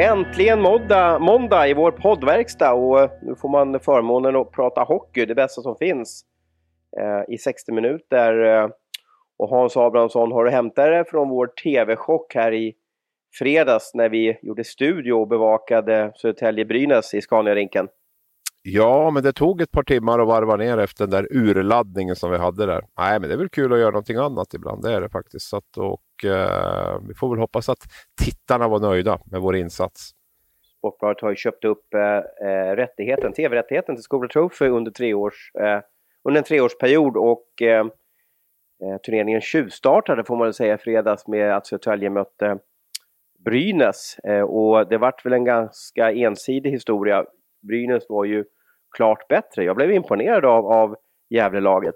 Äntligen måndag, måndag i vår poddverkstad och eh, nu får man förmånen att prata hockey, det bästa som finns, eh, i 60 minuter. Eh. Och Hans Abrahamsson, har du hämtat det från vår TV-chock här i fredags när vi gjorde studio och bevakade Södertälje-Brynäs i Scaniarinken? Ja, men det tog ett par timmar att varva ner efter den där urladdningen som vi hade där. Nej, men det är väl kul att göra någonting annat ibland, det är det faktiskt. Så att, och eh, vi får väl hoppas att tittarna var nöjda med vår insats. Sportbladet har ju köpt upp eh, eh rättigheten, tv-rättigheten till Skola Trophy under, tre års, eh, under en treårsperiod och eh, eh, turneringen tjuvstartade får man väl säga i fredags med att Södertälje mötte Brynäs eh, och det vart väl en ganska ensidig historia. Brynäs var ju klart bättre. Jag blev imponerad av, av Gävlelaget.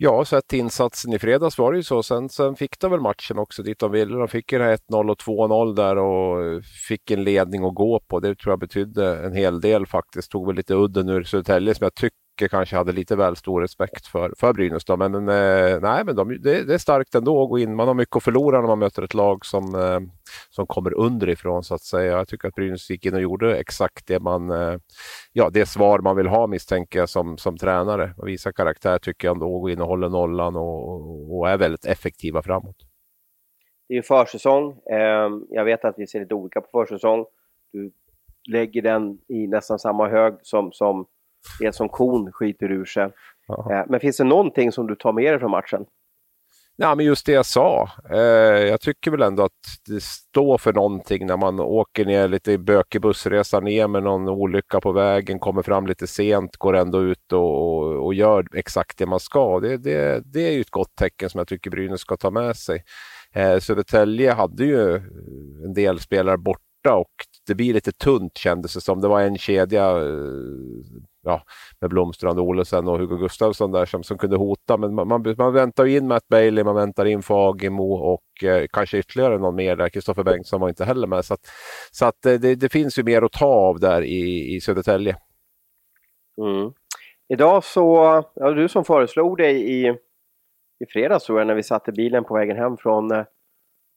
Ja, sett insatsen i fredags var det ju så. Sen, sen fick de väl matchen också dit de ville. De fick ju 1-0 och 2-0 där och fick en ledning att gå på. Det tror jag betydde en hel del faktiskt. Tog väl lite udden ur Södertälje som jag tycker kanske hade lite väl stor respekt för, för Brynäs. Då. Men, eh, nej, men de, det, det, är starkt ändå att gå in. Man har mycket att förlora när man möter ett lag som, eh, som kommer underifrån så att säga. Jag tycker att Brynäs gick in och gjorde exakt det man, eh, ja det svar man vill ha misstänker jag som, som tränare. Och visa karaktär tycker jag ändå, gå in och håller nollan och, och, och är väldigt effektiva framåt. Det är ju försäsong. Ehm, jag vet att vi ser lite olika på försäsong. Du lägger den i nästan samma hög som, som det som kon skiter ur sig. Aha. Eh, men finns det någonting som du tar med dig från matchen? Ja, men just det jag sa. Eh, jag tycker väl ändå att det står för någonting när man åker ner lite bökig bussresa ner med någon olycka på vägen, kommer fram lite sent, går ändå ut och, och, och gör exakt det man ska. Det, det, det är ju ett gott tecken som jag tycker Brynäs ska ta med sig. Eh, Södertälje hade ju en del spelare borta och det blir lite tunt kändes det som. Det var en kedja eh, ja, med Blomstrand, Olesen och Hugo Gustafsson där som, som kunde hota. Men man, man, man väntar in Matt Bailey, man väntar in Fagemo och eh, kanske ytterligare någon mer där. Kristoffer Bengtsson var inte heller med. Så att, så att eh, det, det, finns ju mer att ta av där i, i Södertälje. Mm. Idag så, ja, du som föreslog det i, i fredags tror jag, när vi satte bilen på vägen hem från eh,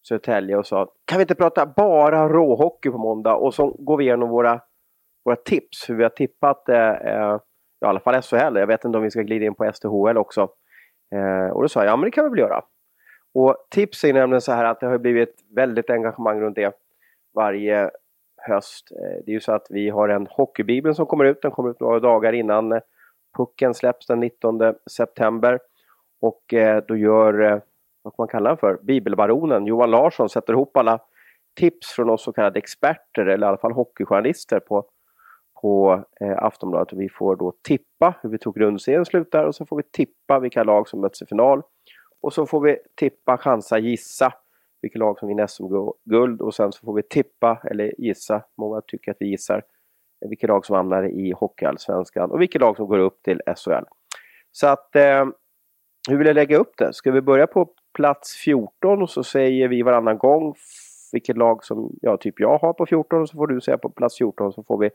Södertälje och sa kan vi inte prata bara råhockey på måndag och så går vi igenom våra våra tips, hur vi har tippat eh, eh i alla fall SHL. Jag vet inte om vi ska glida in på STHL också. Eh, och då sa jag, ja men det kan vi väl göra. Och tips är nämligen så här att det har blivit väldigt engagemang runt det varje höst. Eh, det är ju så att vi har en Hockeybibeln som kommer ut. Den kommer ut några dagar innan pucken släpps den 19 september. Och eh, då gör, vad kan man kalla den för, bibelbaronen Johan Larsson sätter ihop alla tips från oss så kallade experter eller i alla fall hockeyjournalister på på eh, Aftonbladet vi får då tippa hur vi tog grundserien slutar och så får vi tippa vilka lag som möts i final. Och så får vi tippa, chansa, gissa vilka lag som vinner SM-guld och sen så får vi tippa, eller gissa, många tycker att vi gissar, vilka lag som hamnar i Hockeyallsvenskan och vilka lag som går upp till SHL. Så att, eh, hur vill jag lägga upp det? Ska vi börja på plats 14 och så säger vi varannan gång vilket lag som, ja, typ jag har på 14 och så får du säga på plats 14 så får vi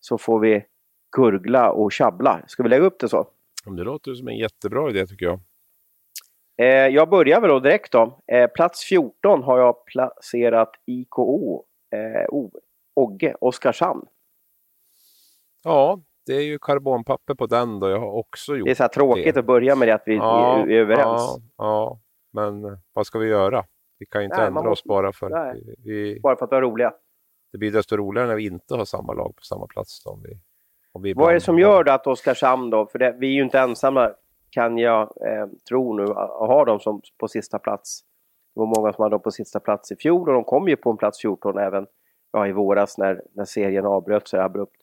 så får vi gurgla och tjabbla. Ska vi lägga upp det så? Det låter som en jättebra idé tycker jag. Eh, jag börjar väl då direkt då. Eh, plats 14 har jag placerat IKO, eh, o, Ogge, Oskarshamn. Ja, det är ju karbonpapper på den då. Jag har också gjort det. är så tråkigt det. att börja med det, att vi ja, är överens. Ja, ja, men vad ska vi göra? Vi kan inte nej, ändra oss bara för, att vi, bara för att vara roliga det blir desto roligare när vi inte har samma lag på samma plats. Då, om vi, om vi Vad är det som gör då att Oskarshamn då, för det, vi är ju inte ensamma kan jag eh, tro nu, att ha dem som på sista plats. Det var många som hade dem på sista plats i fjol och de kom ju på en plats 14 även ja, i våras när, när serien avbröt sig abrupt.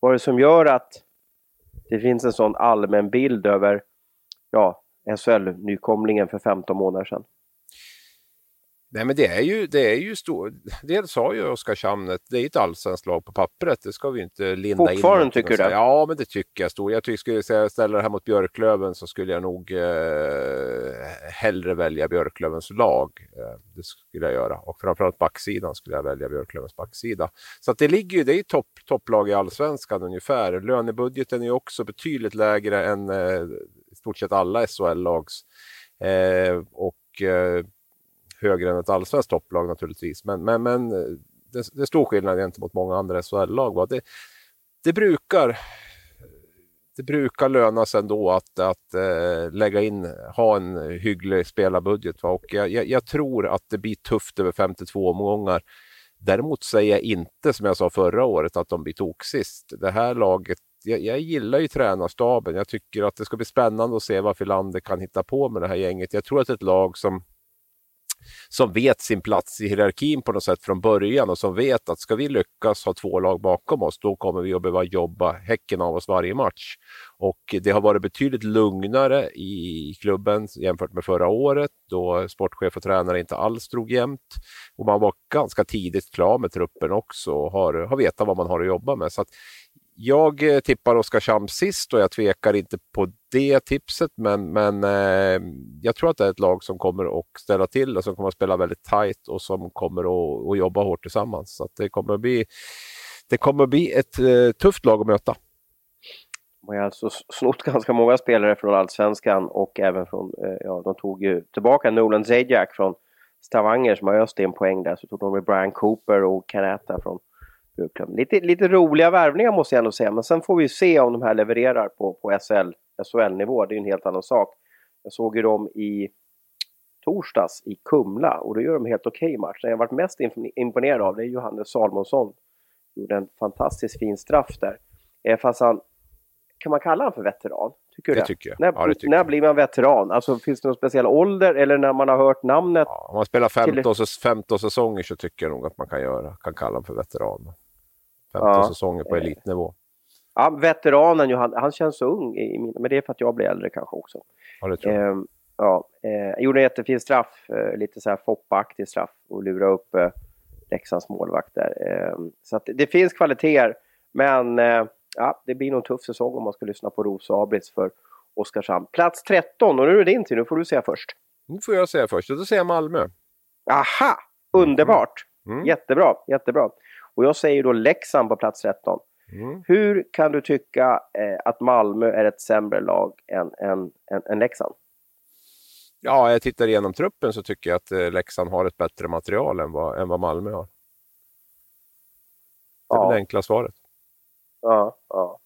Vad är det som gör att det finns en sån allmän bild över ja, SHL-nykomlingen för 15 månader sedan? Nej men det är ju, det är ju stor, dels har ju Oskarshamn ett, det är ett allsvenskt lag på pappret, det ska vi inte linda in. Fortfarande tycker du det? Ja men det tycker jag. Stor. Jag tycker, skulle jag ställa det här mot Björklöven så skulle jag nog eh, hellre välja Björklövens lag. Eh, det skulle jag göra. Och framförallt backsidan skulle jag välja Björklövens backsida. Så att det ligger ju, det är topp, topplag i allsvenskan ungefär. Lönebudgeten är också betydligt lägre än eh, stort sett alla SHL-lags. Eh, och eh, högre än ett allsvenskt topplag naturligtvis. Men, men, men eh, det, det är stor skillnad gentemot många andra SHL-lag. Det, det brukar det brukar löna sig ändå att, att eh, lägga in, ha en hygglig spelarbudget. Va? Och jag, jag, jag, tror att det blir tufft över 52 omgångar. Däremot säger jag inte, som jag sa förra året, att de blir toksist. Det här laget, jag, jag gillar ju tränarstaben. Jag tycker att det ska bli spännande att se vad Filander kan hitta på med det här gänget. Jag tror att ett lag som som vet sin plats i hierarkin på något sätt från början och som vet att ska vi lyckas ha två lag bakom oss, då kommer vi att behöva jobba häcken av oss varje match. Och det har varit betydligt lugnare i klubben jämfört med förra året då sportchef och tränare inte alls drog jämnt. Och man var ganska tidigt klar med truppen också och har, har vetat vad man har att jobba med. Så att jag eh, tippar Oskarshamn sist och jag tvekar inte på det tipset men, men eh, jag tror att det är ett lag som kommer att ställa till och som kommer att spela väldigt tajt och som kommer att, att jobba hårt tillsammans. Så det kommer att bli, det kommer att bli ett eh, tufft lag att möta. De har alltså snott ganska många spelare från Allsvenskan och även från, eh, ja de tog ju tillbaka Nolan Zajac från Stavanger som har öst in poäng där, så tog de med Brian Cooper och Kanäta från Lite, lite roliga värvningar måste jag ändå säga, men sen får vi se om de här levererar på, på SHL, SHL-nivå. Det är en helt annan sak. Jag såg ju dem i torsdags i Kumla och då gör de helt okej okay match. Det jag varit mest imponerad av det är Johannes Salmonsson. Gjorde en fantastiskt fin straff där. Eh, fast han, kan man kalla honom för veteran? Tycker du det? det? tycker jag. När, ja, det tycker när blir man veteran? Alltså finns det någon speciell ålder eller när man har hört namnet? Ja, om man spelar 15, till... 15 säsonger så tycker jag nog att man kan, göra, kan kalla honom för veteran. 15 ja. säsonger på elitnivå. Ja, veteranen, han, han känns så ung, i min, men det är för att jag blir äldre kanske också. Ja, det tror jag. Eh, ja, eh, gjorde en jättefin straff, eh, lite så här Foppa-aktig straff och lura upp eh, Leksands målvakt där. Eh, så att det finns kvaliteter, men eh, ja, det blir nog en tuff säsong om man ska lyssna på Ros och Abris för Oskarshamn. Plats 13, och nu är det din tid, nu får du säga först. Nu får jag säga först, och då säger jag Malmö. Aha! Underbart! Mm. Jättebra, jättebra. Och jag säger då Leksand på plats 13. Mm. Hur kan du tycka eh, att Malmö är ett sämre lag än, än, än, än Leksand? Ja, jag tittar igenom truppen så tycker jag att eh, Leksand har ett bättre material än vad, än vad Malmö har. Det är ja. det enkla svaret. Ja, ja.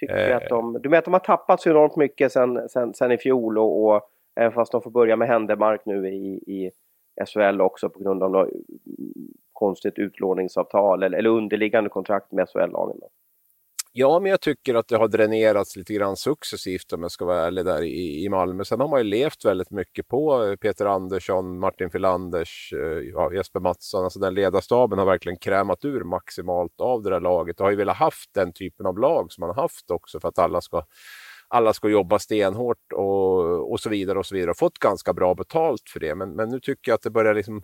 Tycker eh. att de, du menar att de har tappat så enormt mycket sen, sen, sen i fjol och, och även fast de får börja med Händemark nu i, i SHL också på grund av konstigt utlåningsavtal eller, eller underliggande kontrakt med SHL-lagen. Ja, men jag tycker att det har dränerats lite grann successivt om jag ska vara ärlig där i, i Malmö. Sen har man ju levt väldigt mycket på eh, Peter Andersson, Martin Filanders, eh, ja, Jesper Mattsson. Alltså den ledarstaben har verkligen krämat ur maximalt av det där laget och har ju velat haft den typen av lag som man har haft också för att alla ska alla ska jobba stenhårt och, och så vidare och så vidare. Och fått ganska bra betalt för det. Men, men nu tycker jag att det börjar liksom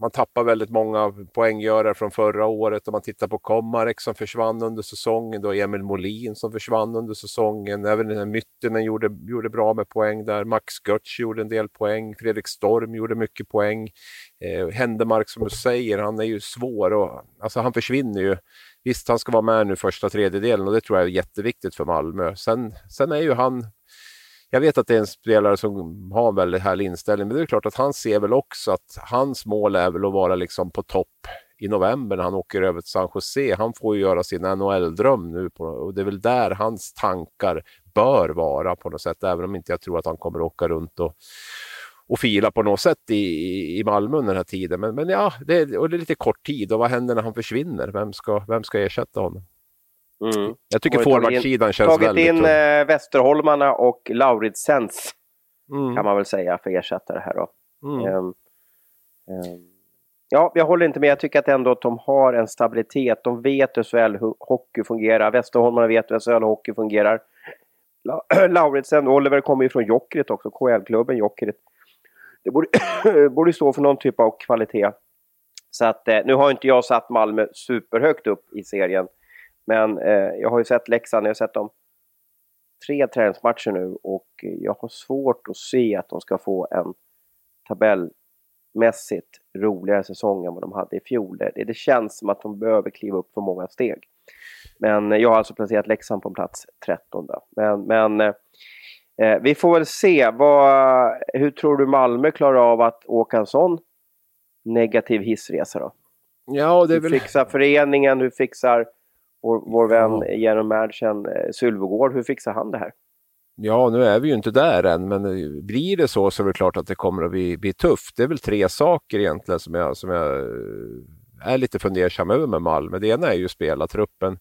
man tappar väldigt många poänggörare från förra året. Om man tittar på Komarek som försvann under säsongen, då Emil Molin som försvann under säsongen. Även den här Myttinen gjorde, gjorde bra med poäng där. Max Götz gjorde en del poäng. Fredrik Storm gjorde mycket poäng. Eh, Händemark som du säger, han är ju svår och alltså han försvinner ju. Visst, han ska vara med nu första tredjedelen och det tror jag är jätteviktigt för Malmö. Sen, sen är ju han jag vet att det är en spelare som har en väldigt härlig inställning, men det är klart att han ser väl också att hans mål är väl att vara liksom på topp i november när han åker över till San Jose. Han får ju göra sin NHL-dröm nu på, och det är väl där hans tankar bör vara på något sätt, även om inte jag tror att han kommer att åka runt och, och fila på något sätt i, i Malmö under den här tiden. Men, men ja, det är, och det är lite kort tid och vad händer när han försvinner? Vem ska, vem ska ersätta honom? Mm. Jag tycker forwardsidan känns tagit väldigt Tagit in eh, Västerholmarna och Lauridsens mm. kan man väl säga för ersättare här då. Mm. Um, um, ja, jag håller inte med. Jag tycker att ändå att de har en stabilitet. De vet hur SHL hockey fungerar. Västerholmarna vet hur SHL hockey fungerar. Lauritsen, Oliver kommer ju från Jokerit också, KL-klubben Jokerit. Det borde, borde stå för någon typ av kvalitet. Så att eh, nu har inte jag satt Malmö superhögt upp i serien. Men eh, jag har ju sett Leksand, jag har sett dem tre träningsmatcher nu och jag har svårt att se att de ska få en tabellmässigt roligare säsong än vad de hade i fjol. Det, det känns som att de behöver kliva upp för många steg. Men jag har alltså placerat Leksand på plats 13. Då. Men, men eh, Eh, vi får väl se. Vad, hur tror du Malmö klarar av att åka en sån negativ hissresa då? Ja, det är väl... Hur fixar föreningen? Hur fixar vår, vår vän ja. genom managern eh, Sylvegård, hur fixar han det här? Ja, nu är vi ju inte där än, men eh, blir det så så är det klart att det kommer att bli, bli tufft. Det är väl tre saker egentligen som jag, som jag eh, är lite fundersam över med Malmö. Det ena är ju spelartruppen.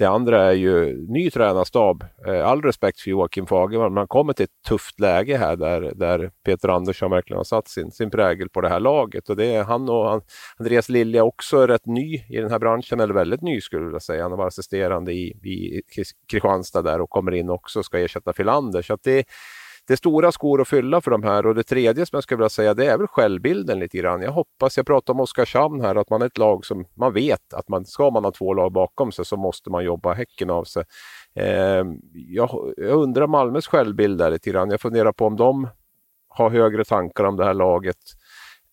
Det andra är ju ny tränarstab. Eh, all respekt för Joakim Fagerman, man kommer till ett tufft läge här där, där Peter Andersson verkligen har satt sin, sin prägel på det här laget. Och det är han och han, Andreas Lilja också är rätt ny i den här branschen, eller väldigt ny skulle jag säga. Han var assisterande i, i Kristianstad där och kommer in också och ska ersätta Filander. Så att det, det är stora skor att fylla för de här och det tredje som jag skulle vilja säga det är väl självbilden lite grann. Jag hoppas, jag pratar om Oskarshamn här, att man är ett lag som man vet att man ska man ha två lag bakom sig så måste man jobba häcken av sig. Eh, jag, jag undrar Malmös självbild där lite grann. Jag funderar på om de har högre tankar om det här laget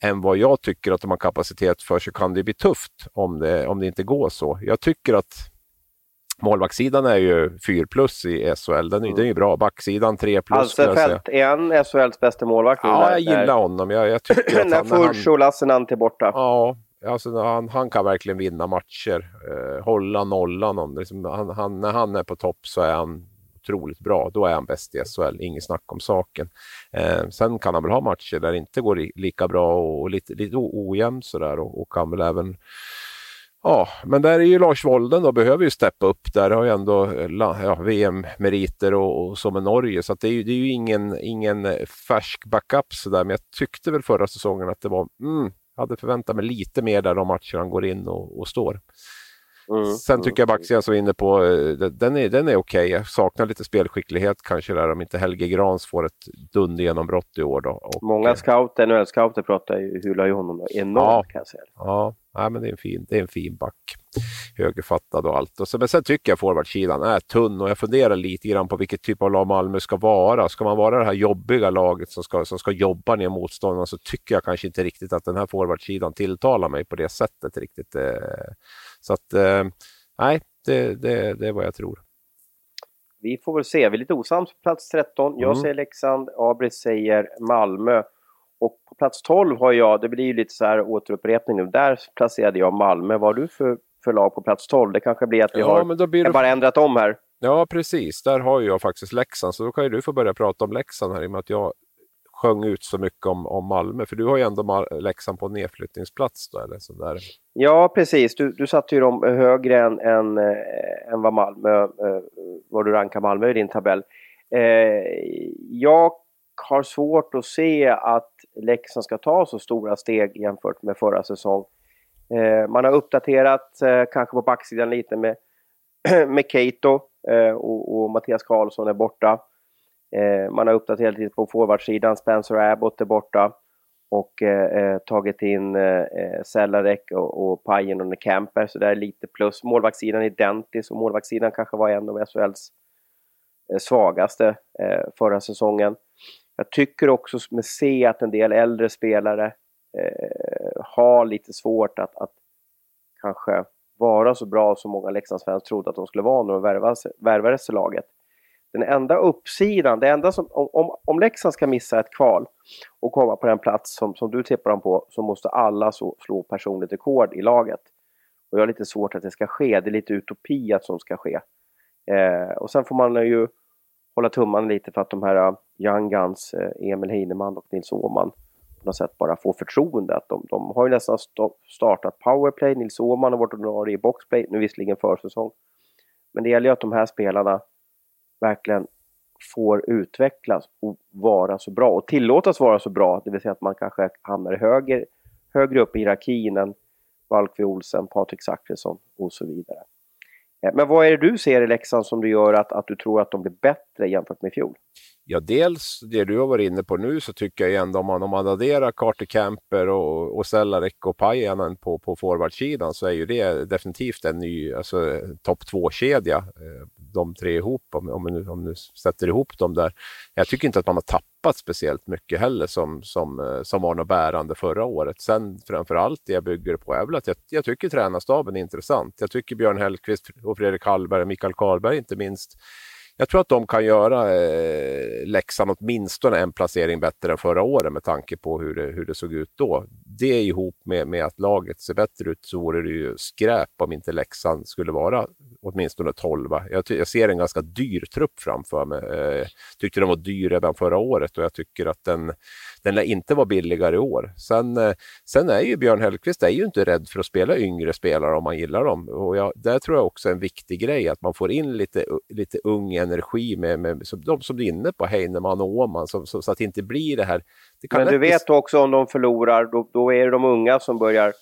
än vad jag tycker att de har kapacitet för så kan det bli tufft om det, om det inte går så. Jag tycker att Målvaktssidan är ju 4 plus i SHL. Den är, mm. den är ju bra. Backsidan 3 plus. Alltså Fält är han SHLs bästa målvakt? Ja, jag gillar honom. Jag, jag tycker att när Furch och Lassinantti är borta. Ja, alltså, han, han kan verkligen vinna matcher. Eh, hålla nollan. liksom, han, han, när han är på topp så är han otroligt bra. Då är han bäst i SHL, inget snack om saken. Eh, sen kan han väl ha matcher där det inte går lika bra och lite, lite ojämnt sådär och, och kan väl även Ja, men där är ju Lars Wolden då, behöver ju steppa upp. Där har ju ändå eh, ja, VM-meriter och, och så med Norge. Så det är det är ju ingen, ingen eh, färsk backup sådär. Men jag tyckte väl förra säsongen att det var, mm, hade förväntat mig lite mer där de matcher han går in och, och står. Mm, Sen tycker jag backsidan som var inne på, eh, den är, den är okej. Okay. Jag saknar lite spelskicklighet kanske där om inte Helge Grans får ett dundergenombrott i år. Då. Och, Många scouter, NHL-scouter pratar ju, hyllar ju honom enormt ja, kan jag säga. Ja, ja men det är en fin, det är en fin back. Högerfattad och allt. Och så, men sen tycker jag forwardsidan är tunn och jag funderar lite grann på vilket typ av lag Malmö ska vara. Ska man vara det här jobbiga laget som ska, som ska jobba ner motståndarna så tycker jag kanske inte riktigt att den här forwardsidan tilltalar mig på det sättet riktigt. Eh. Så att, eh, nej, det, det, det är vad jag tror. Vi får väl se. Vi är lite osams på plats 13. Jag mm. säger Leksand, Abris säger Malmö. Och på plats 12 har jag, det blir ju lite så här återupprepning nu, där placerade jag Malmö. Vad har du för, för lag på plats 12? Det kanske blir att vi ja, har men då blir det... bara ändrat om här. Ja, precis. Där har jag faktiskt Leksand, så då kan ju du få börja prata om Leksand här i och med att jag sjöng ut så mycket om, om Malmö. För du har ju ändå Leksand på nedflyttningsplats då, eller sådär. Ja, precis. Du, du satte ju dem högre än, än, äh, än vad Malmö, äh, vad du rankar Malmö i din tabell. Äh, jag har svårt att se att Leksand ska ta så stora steg jämfört med förra säsong. Eh, man har uppdaterat eh, kanske på backsidan lite med, med Keito eh, och, och, Mattias Karlsson är borta. Eh, man har uppdaterat lite på forwardsidan, Spencer Abbott är borta. Och eh, eh tagit in eh, eh Sellarek och, och Pajen och Camper, så det är lite plus. Målvaktssidan är identisk och målvaktssidan kanske var en av SHLs eh, svagaste förra säsongen. Jag tycker också med se att en del äldre spelare eh, har lite svårt att, att kanske vara så bra som många Leksandsfans trodde att de skulle vara när de värvades, värvades till laget. Den enda uppsidan, det enda som, om, om Leksand ska missa ett kval och komma på den plats som, som du tippar dem på så måste alla så, slå personligt rekord i laget. Och jag har lite svårt att det ska ske, det är lite utopi att som ska ske. Eh, och sen får man ju hålla tummarna lite för att de här äh, Young Guns, äh, Emil Heineman och Nils Åhman på något sätt bara får förtroende. Att de, de har ju nästan startat powerplay. Nils Åhman har varit ordinarie i boxplay, nu visserligen försäsong. Men det gäller ju att de här spelarna verkligen får utvecklas och vara så bra och tillåtas vara så bra, det vill säga att man kanske hamnar höger, högre upp i hierarkin än Valkvi Olsen, Patrik Zackrisson och så vidare. Eh, men vad är det du ser i Leksand som du gör att, att du tror att de blir bättre jämfört med i fjol? Ja, dels det du har varit inne på nu så tycker jag ändå om man, om man adderar Carter Camper och, och Sellarek och Pajanen på, på forwardsidan så är ju det definitivt en ny alltså, topp två-kedja. Eh, de tre ihop, om, om, nu, om nu sätter ihop dem där. Jag tycker inte att man har tappat speciellt mycket heller som, som, eh, som var något bärande förra året. Sen framför allt det jag bygger på är väl att jag, jag tycker tränarstaben är intressant. Jag tycker Björn Hellkvist och Fredrik Hallberg och Mikael Karlberg inte minst jag tror att de kan göra eh, Leksand åtminstone en placering bättre än förra året med tanke på hur det, hur det såg ut då. Det ihop med, med att laget ser bättre ut så vore det ju skräp om inte Leksand skulle vara åtminstone 12. Jag, jag ser en ganska dyr trupp framför mig. Eh, tyckte den var dyr redan förra året och jag tycker att den, den lär inte vara billigare i år. Sen, eh, sen är ju Björn Hellkvist är ju inte rädd för att spela yngre spelare om man gillar dem. Och jag, där tror jag också är en viktig grej att man får in lite, lite ung energi med, med som, de som du är inne på, Heinemann och Åhman, så, så, så, att det inte blir det här. Men du vet också om de förlorar, då, då är det de unga som börjar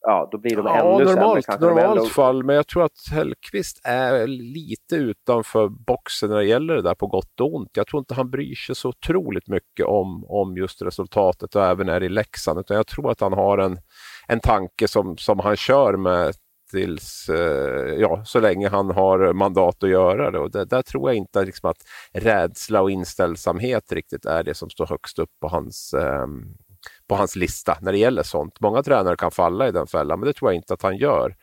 ja, då blir de ja, ännu normalt, sämre. Normalt ändå... fall, men jag tror att Hellqvist är lite utanför boxen när det gäller det där på gott och ont. Jag tror inte han bryr sig så otroligt mycket om, om just resultatet och även är i Leksand, utan jag tror att han har en, en tanke som, som han kör med tills, eh, ja, så länge han har mandat att göra det. Och det, där tror jag inte liksom att rädsla och inställsamhet riktigt är det som står högst upp på hans ehm, på hans lista när det gäller sånt. Många tränare kan falla i den fällan, men det tror jag inte att han gör.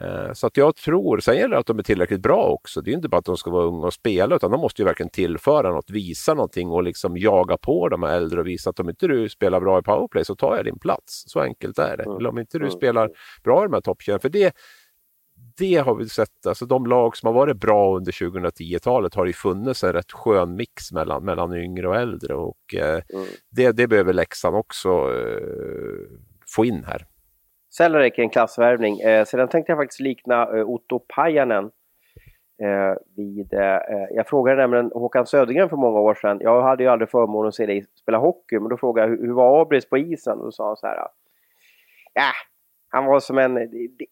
Eh, så att jag tror, sen gäller det att de är tillräckligt bra också. Det är inte bara att de ska vara unga och spela, utan de måste ju verkligen tillföra något, visa någonting och liksom jaga på de äldre och visa att om inte du spelar bra i powerplay så tar jag din plats. Så enkelt är det. Mm. Eller om inte du mm. spelar bra i de här toppkedjorna, för det, det har vi sett, alltså de lag som har varit bra under 2010-talet har ju funnits en rätt skön mix mellan, mellan yngre och äldre och eh, mm. det, det behöver Leksand också eh, få in här. Sellerik är en klassvärvning. Eh, sedan tänkte jag faktiskt likna eh, Otto Pajanen eh, vid... Eh, eh, jag frågade nämligen Håkan Södergren för många år sedan. Jag hade ju aldrig förmånen att se dig spela hockey, men då frågade jag hur, hur var Abris på isen? Och då sa han så här. Ja, han var som en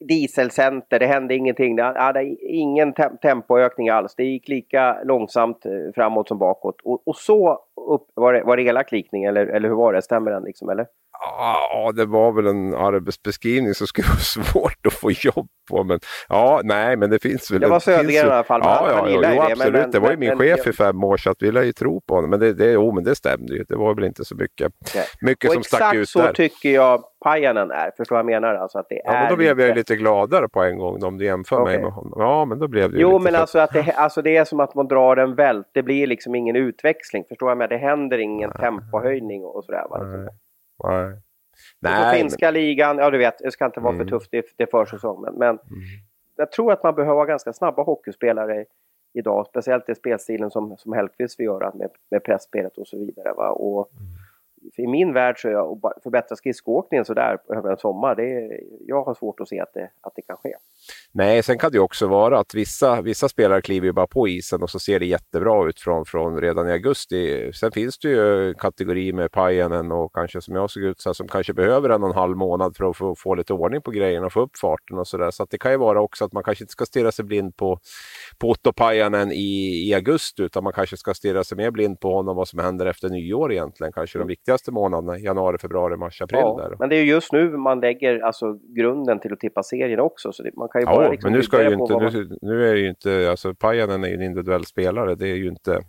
dieselcenter, det hände ingenting. Det hade ingen tem tempoökning alls. Det gick lika långsamt eh, framåt som bakåt. Och, och så upp, var, det, var det elak likning eller, eller hur var det? Stämmer den liksom eller? Ja, det var väl en arbetsbeskrivning som skulle vara svårt att få jobb på. Men ja, nej, men det finns väl... Det var Södergren i alla fall. Ja, ja, jo, absolut. Men, det var ju min men, chef i fem år så att vi lär ju tro på honom. Men det, det, jo, men det stämde ju. Det var väl inte så mycket, mycket som stack ut där. exakt så tycker jag Pajanen är. Förstår vad jag menar? Alltså att det ja, är men då blev lite... jag lite gladare på en gång om du jämför okay. mig med honom. Ja, men då blev det Jo, men alltså, att det, alltså det är som att man drar en vält. Det blir liksom ingen utväxling. Förstår jag menar? Det händer ingen nej. tempohöjning och sådär. Nej. nej. Nej, på finska men... ligan, ja du vet, det ska inte vara mm. för tufft, det, det är försäsong. Men, men mm. jag tror att man behöver vara ganska snabba hockeyspelare idag. Speciellt i spelstilen som, som Hellkvist vill göra med, med pressspelet och så vidare. Va? Och, mm i min värld så är jag, att förbättra skridskoåkningen sådär över en sommar, det är, jag har svårt att se att det, att det kan ske. Nej, sen kan det också vara att vissa, vissa spelare kliver ju bara på isen och så ser det jättebra ut från, från redan i augusti. Sen finns det ju kategori med Pajanen och kanske som jag såg ut så här, som kanske behöver en och en halv månad för att få, få lite ordning på grejerna och få upp farten och sådär. Så att det kan ju vara också att man kanske inte ska stirra sig blind på, på Otto Pajanen i, i augusti utan man kanske ska stirra sig mer blind på honom vad som händer efter nyår egentligen. Kanske de viktigaste viktigaste månaderna, januari, februari, mars, april. Ja, där. Men det är just nu man lägger alltså, grunden till att tippa serien också. Så det, man kan ju ja, bara liksom men nu, ska ju inte, man... nu, nu, är ju inte, alltså Pajanen är ju en individuell spelare. Det är ju inte,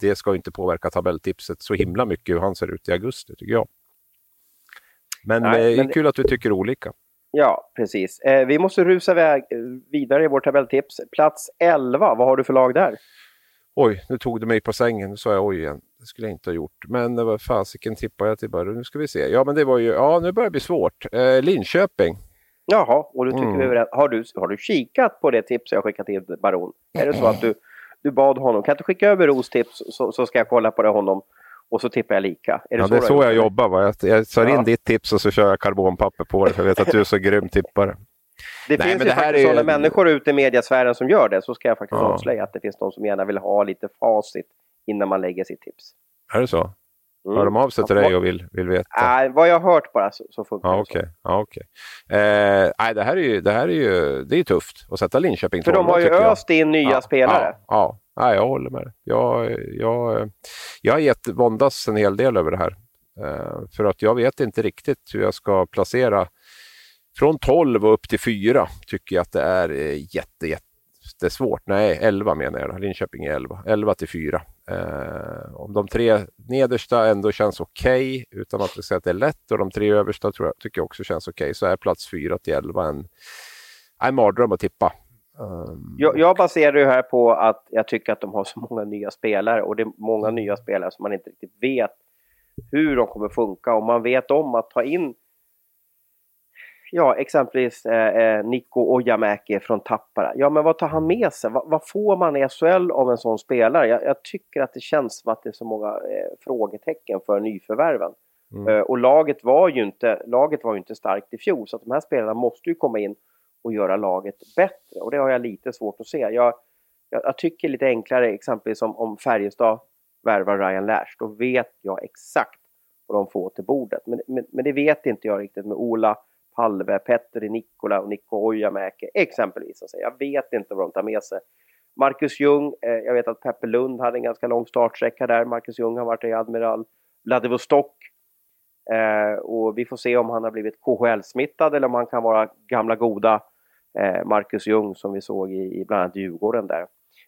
det ska ju inte påverka tabelltipset så himla mycket hur han ser ut i augusti tycker jag. Men Nej, det är men... kul att vi tycker olika. Ja, precis. Eh, vi måste rusa iväg vidare i vårt tabelltips. Plats 11, vad har du för lag där? Oj, nu tog du mig på sängen. Nu sa jag oj igen. Det skulle jag inte ha gjort. Men det var fasiken tippade jag till början. Nu ska vi se. Ja, men det var ju, ja nu börjar det bli svårt. Eh, Linköping. Jaha, och du tycker mm. vi har, du, har du kikat på det tips jag skickat till Baron? Är det så att du, du bad honom, kan du skicka över Ros tips så, så ska jag kolla på det honom och så tippar jag lika. Är det ja, så det är så jag jobbar. Va? Jag, jag tar in ditt tips och så kör jag karbonpapper på det för jag vet att du är så grym tippare. Det Nej, finns ju faktiskt är... sådana människor ute i mediasfären som gör det. Så ska jag faktiskt ja. avslöja att det finns de som gärna vill ha lite facit innan man lägger sitt tips. Är det så? Mm. Hör de av sig till dig och vill, vill veta? Nej, vad jag har hört bara så, så funkar ja, okay. det så. Ja, okay. eh, nej, det här är ju, det här är ju det är tufft att sätta Linköping För de har ju öst in nya ja, spelare. Ja, ja. Nej, jag håller med. Jag, jag, jag har gett våndas en hel del över det här. Eh, för att jag vet inte riktigt hur jag ska placera från 12 och upp till 4 tycker jag att det är eh, jätte, jättesvårt. Nej, 11 menar jag. Linköping är 11. 11 till 4. Eh, om de tre nedersta ändå känns okej, okay, utan att säga att det är lätt, och de tre översta tror jag, tycker jag också känns okej, okay, så är plats 4 till 11 en, en mardröm att tippa. Um... Jag, jag baserar det här på att jag tycker att de har så många nya spelare och det är många nya spelare som man inte riktigt vet hur de kommer funka och man vet om att ta in ja, exempelvis eh, eh Niko Ojamäki från Tappara. Ja, men vad tar han med sig? Va, vad får man i SHL av en sån spelare? Jag, jag, tycker att det känns som att det är så många eh, frågetecken för nyförvärven. Mm. Eh, och laget var, ju inte, laget var ju inte starkt i fjol, så att de här spelarna måste ju komma in och göra laget bättre. Och det har jag lite svårt att se. Jag, jag, jag tycker lite enklare, exempelvis om, om Färjestad värvar Ryan Lash, då vet jag exakt vad de får till bordet. Men, men, men det vet inte jag riktigt med Ola Halve, Petteri Nikola och Nikko Ojamäki exempelvis. Alltså, jag vet inte vad de tar med sig. Marcus Ljung, eh, jag vet att Peppe Lund hade en ganska lång startsträcka där. Marcus Ljung har varit i Admiral Vladivostok. Eh, och vi får se om han har blivit KHL-smittad eller om han kan vara gamla goda eh, Marcus Ljung som vi såg i, i bland annat Djurgården där.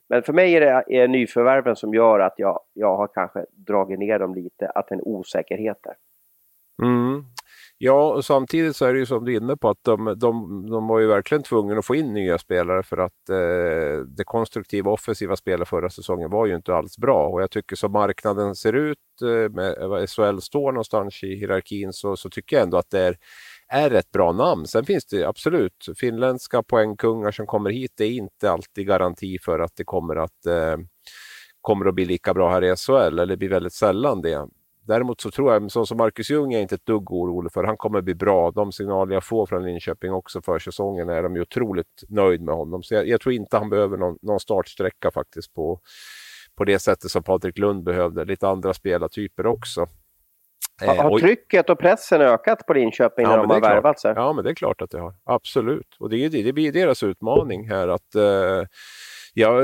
Men för mig är det är nyförvärven som gör att jag, jag har kanske dragit ner dem lite, att det är en osäkerhet där. Ja, och samtidigt så är det ju som du är inne på att de, de, de var ju verkligen tvungna att få in nya spelare för att eh, det konstruktiva offensiva spelet förra säsongen var ju inte alls bra. Och jag tycker som marknaden ser ut, eh, med eh, SHL står någonstans i hierarkin, så, så tycker jag ändå att det är är ett bra namn. Sen finns det absolut finländska poängkungar som kommer hit. Det är inte alltid garanti för att det kommer att, eh, kommer att bli lika bra här i SHL, eller det blir väldigt sällan det. Däremot så tror jag, så som Marcus Ljung är inte ett dugg orolig för. Han kommer bli bra. De signaler jag får från Linköping också för säsongen är de ju otroligt nöjd med honom. Så jag, jag tror inte han behöver någon, någon startsträcka faktiskt på, på det sättet som Patrik Lund behövde. Lite andra spelartyper också. Har, har eh, trycket och pressen ökat på Linköping ja, när de har värvat sig? Ja, men det är klart att det har. Absolut. Och det, det, det blir deras utmaning här att eh, jag,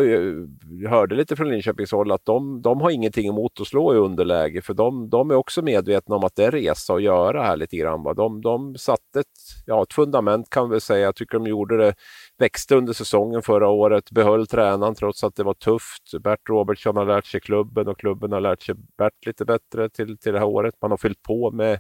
hörde lite från Linköpings håll att de, de har ingenting emot att slå i underläge för de, de är också medvetna om att det är resa att göra här lite grann. De, de satte ett, ja, ett fundament kan vi säga. Jag tycker de gjorde det, växte under säsongen förra året, behöll tränaren trots att det var tufft. Bert Robertsson har lärt sig klubben och klubben har lärt sig Bert lite bättre till, till det här året. Man har fyllt på med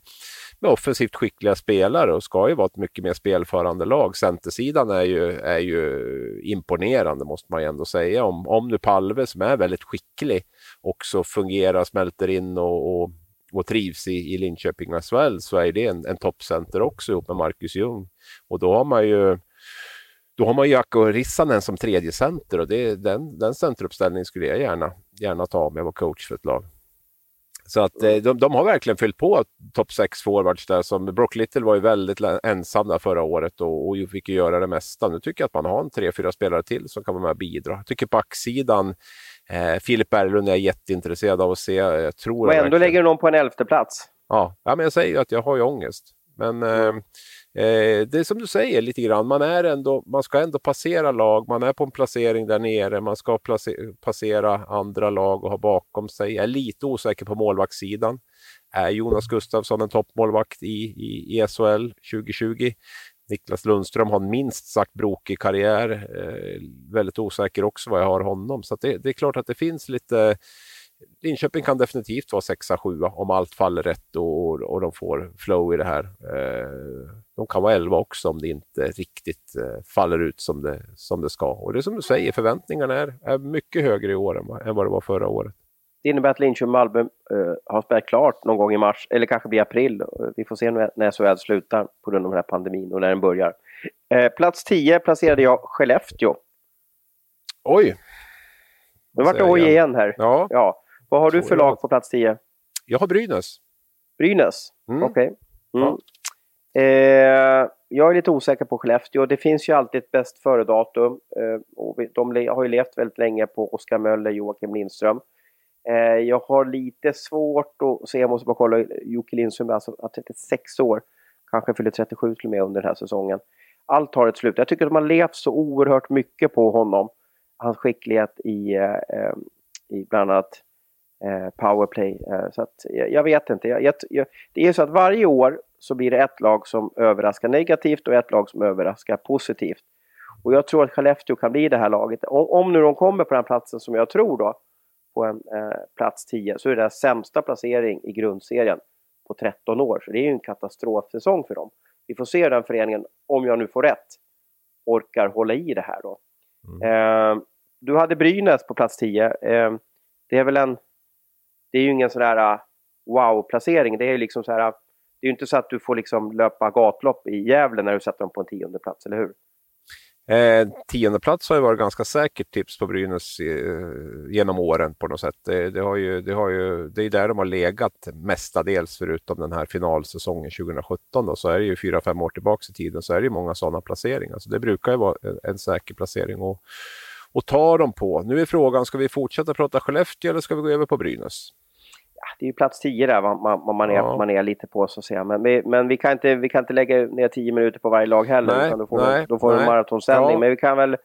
med offensivt skickliga spelare och ska ju vara ett mycket mer spelförande lag. Centersidan är ju, är ju imponerande måste man ju ändå säga. Om, om nu Palve som är väldigt skicklig också fungerar, smälter in och, och, och trivs i, i Linköping och SHL så är det en, en toppcenter också ihop med Marcus Ljung. Och då har man ju då har man Jacko Rissanen som tredje center och det, den, den centeruppställningen skulle jag gärna, gärna ta om jag var coach för ett lag. Så att eh, de, de har verkligen fyllt på topp 6 forwards där. Som Brock Little var ju väldigt ensam där förra året och, och fick göra det mesta. Nu tycker jag att man har en tre, fyra spelare till som kan vara med och bidra. Jag tycker backsidan, eh, Filip Berglund är jag jätteintresserad av att se. Jag tror och ändå lägger du någon på en elfte plats. Ja, ja men jag säger ju att jag har ju ångest. Men mm. Eh, det är som du säger lite grann, man, är ändå, man ska ändå passera lag, man är på en placering där nere, man ska passera andra lag och ha bakom sig. Jag är lite osäker på målvaktssidan. Är Jonas Gustafsson en toppmålvakt i, i, i SHL 2020? Niklas Lundström har en minst sagt brokig karriär. Eh, väldigt osäker också vad jag har honom. Så det, det, är klart att det finns lite Linköping kan definitivt vara sexa, sjua om allt faller rätt och, och de får flow i det här. Eh, de kan vara elva också om det inte riktigt eh, faller ut som det, som det ska. Och det är som du säger, förväntningarna är, är mycket högre i år än, än vad det var förra året. Det innebär att Linköping och Malmö uh, har spelat klart någon gång i mars, eller kanske blir april. Vi får se när SHL slutar på grund av den här pandemin och när den börjar. Uh, plats 10 placerade jag Skellefteå. Oj! Nu vart det oj igen här. Ja. ja. Vad har du för lag på plats 10? Jag har Brynäs. Brynäs? Mm. Okej. Okay. Mm. Ja. Eh, jag är lite osäker på Skellefteå. Det finns ju alltid ett bäst före-datum. Eh, och de har ju levt väldigt länge på Oskar Möller, Joakim Lindström. Eh, jag har lite svårt att se, jag måste bara kolla, Jocke Lindström är alltså 36 år. Kanske fyller 37 till och med under den här säsongen. Allt har ett slut. Jag tycker att man levt så oerhört mycket på honom. Hans skicklighet i, eh, eh, i bland annat powerplay. Eh, så att, jag, vet inte. Jag, jag, det är så att varje år så blir det ett lag som överraskar negativt och ett lag som överraskar positivt. Och jag tror att Skellefteå kan bli det här laget. Om, om nu de kommer på den platsen som jag tror då, på en eh, plats 10, så är det sämsta placering i grundserien på 13 år. Så det är ju en katastrofsäsong för dem. Vi får se hur den föreningen, om jag nu får rätt, orkar hålla i det här då. Mm. Eh, du hade Brynäs på plats 10. Eh, det är väl en... Det är ju ingen sån där äh, wow-placering. Det är ju liksom så här... Äh, det är ju inte så att du får liksom löpa gatlopp i Gävle när du sätter dem på en tionde plats, eller hur? Eh, tionde plats har ju varit ganska säkert tips på Brynäs eh, genom åren på något sätt. Det, det, har ju, det, har ju, det är där de har legat mestadels förutom den här finalsäsongen 2017. Då, så är det ju fyra, fem år tillbaka i tiden så är det ju många sådana placeringar. Så det brukar ju vara en, en säker placering Och att ta dem på. Nu är frågan, ska vi fortsätta prata Skellefteå eller ska vi gå över på Brynäs? det är ju plats 10 där man, man, man, är, ja. man är lite på så att säga. Men, vi, men vi, kan inte, vi kan inte lägga ner 10 minuter på varje lag heller. Nej, utan då får, nej, då får vi en maratonsändning. Ja. Men vi kan väl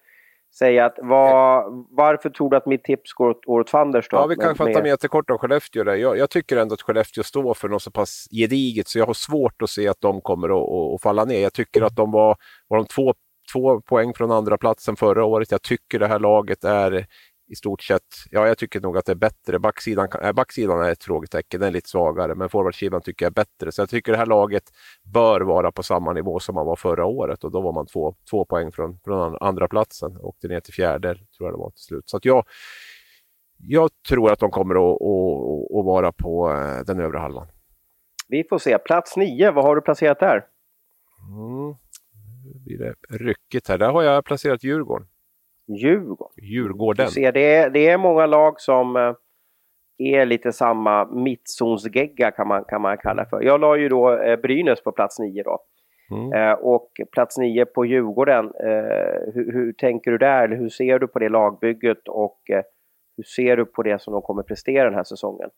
säga att var, varför tror du att mitt tips går åt, åt fanders då? Ja, vi kan med, fatta med jättekort om Skellefteå. Där. Jag, jag, tycker ändå att Skellefteå står för något så pass gediget så jag har svårt att se att de kommer att, att, att falla ner. Jag tycker att de var, var de två, två poäng från andra platsen förra året. Jag tycker det här laget är i stort sett, ja jag tycker nog att det är bättre. Backsidan, äh, backsidan är ett frågetecken, den är lite svagare, men forwardsidan tycker jag är bättre. Så jag tycker det här laget bör vara på samma nivå som man var förra året och då var man två, två poäng från, från andra platsen och åkte ner till fjärde, tror jag det var till slut. Så att jag, jag tror att de kommer att, att, att vara på äh, den övre halvan. Vi får se. Plats nio, vad har du placerat där? Mm. Blir det ryckigt här. Där har jag placerat Djurgården. Djurgården. Djurgården. Du ser, det, är, det är många lag som eh, är lite samma mittzonsgegga kan man, kan man kalla för. Jag la ju då eh, Brynäs på plats nio då. Mm. Eh, och plats nio på Djurgården. Eh, hur, hur, tänker du där? Eller hur ser du på det lagbygget och eh, hur ser du på det som de kommer prestera den här säsongen?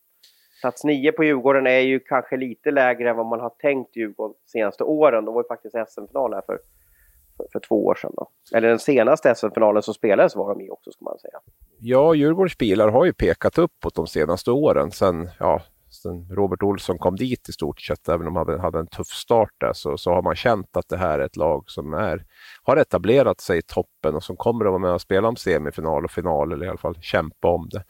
Plats nio på Djurgården är ju kanske lite lägre än vad man har tänkt Djurgården de senaste åren. De var ju faktiskt SM-final här för för, två år sedan. Då. Eller den senaste SM-finalen som spelades var de i också, ska man säga. Ja, Djurgårdens bilar har ju pekat uppåt de senaste åren. Sen, ja, sen Robert Olsson kom dit i stort sett, även om han hade, hade en tuff start där, så, så har man känt att det här är ett lag som är, har etablerat sig i toppen och som kommer att vara med och spela om semifinal och final, eller i alla fall kämpa om det.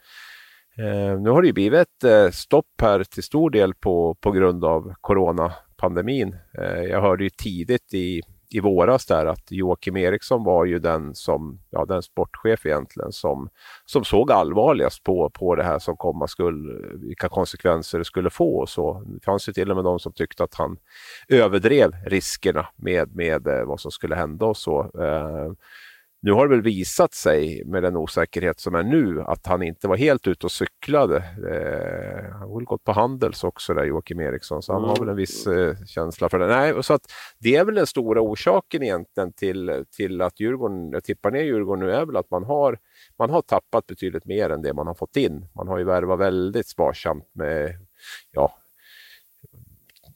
Eh, nu har det ju blivit ett eh, stopp här till stor del på, på grund av coronapandemin. Eh, jag hörde ju tidigt i i våras där att Joakim Eriksson var ju den som, ja den sportchef egentligen som, som såg allvarligast på, på det här som komma skulle, vilka konsekvenser det skulle få och så. Det fanns ju till och med de som tyckte att han överdrev riskerna med, med eh, vad som skulle hända och så. Eh, nu har det väl visat sig med den osäkerhet som är nu att han inte var helt ute och cyklade. Eh, han har väl gått på Handels också där Joakim Eriksson så han mm. har väl en viss eh, känsla för det. Nej, så att det är väl den stora orsaken egentligen till, till att Djurgården, jag tippar ner Djurgården nu är väl att man har, man har tappat betydligt mer än det man har fått in. Man har ju värvat väldigt sparsamt med ja,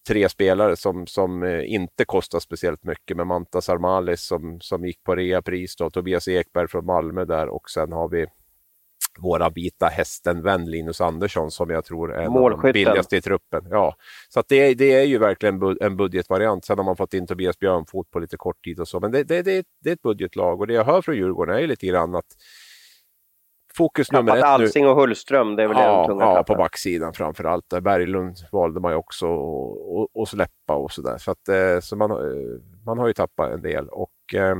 tre spelare som, som eh, inte kostar speciellt mycket med Mantas Armalis som, som gick på reapris då, Tobias Ekberg från Malmö där och sen har vi våra vita hästen-vän Linus Andersson som jag tror är den billigaste i truppen. Ja. Så det, det är ju verkligen en budgetvariant. Sen har man fått in Tobias Björnfot på lite kort tid och så. Men det, det, det, det är ett budgetlag och det jag hör från Djurgården är lite grann att fokus nummer ett Alsing och Hullström, det är väl ja, den tunga Ja, på backsidan framför allt. Berglund valde man ju också att släppa och sådär. Så, att, eh, så man, eh, man har ju tappat en del. Och, eh,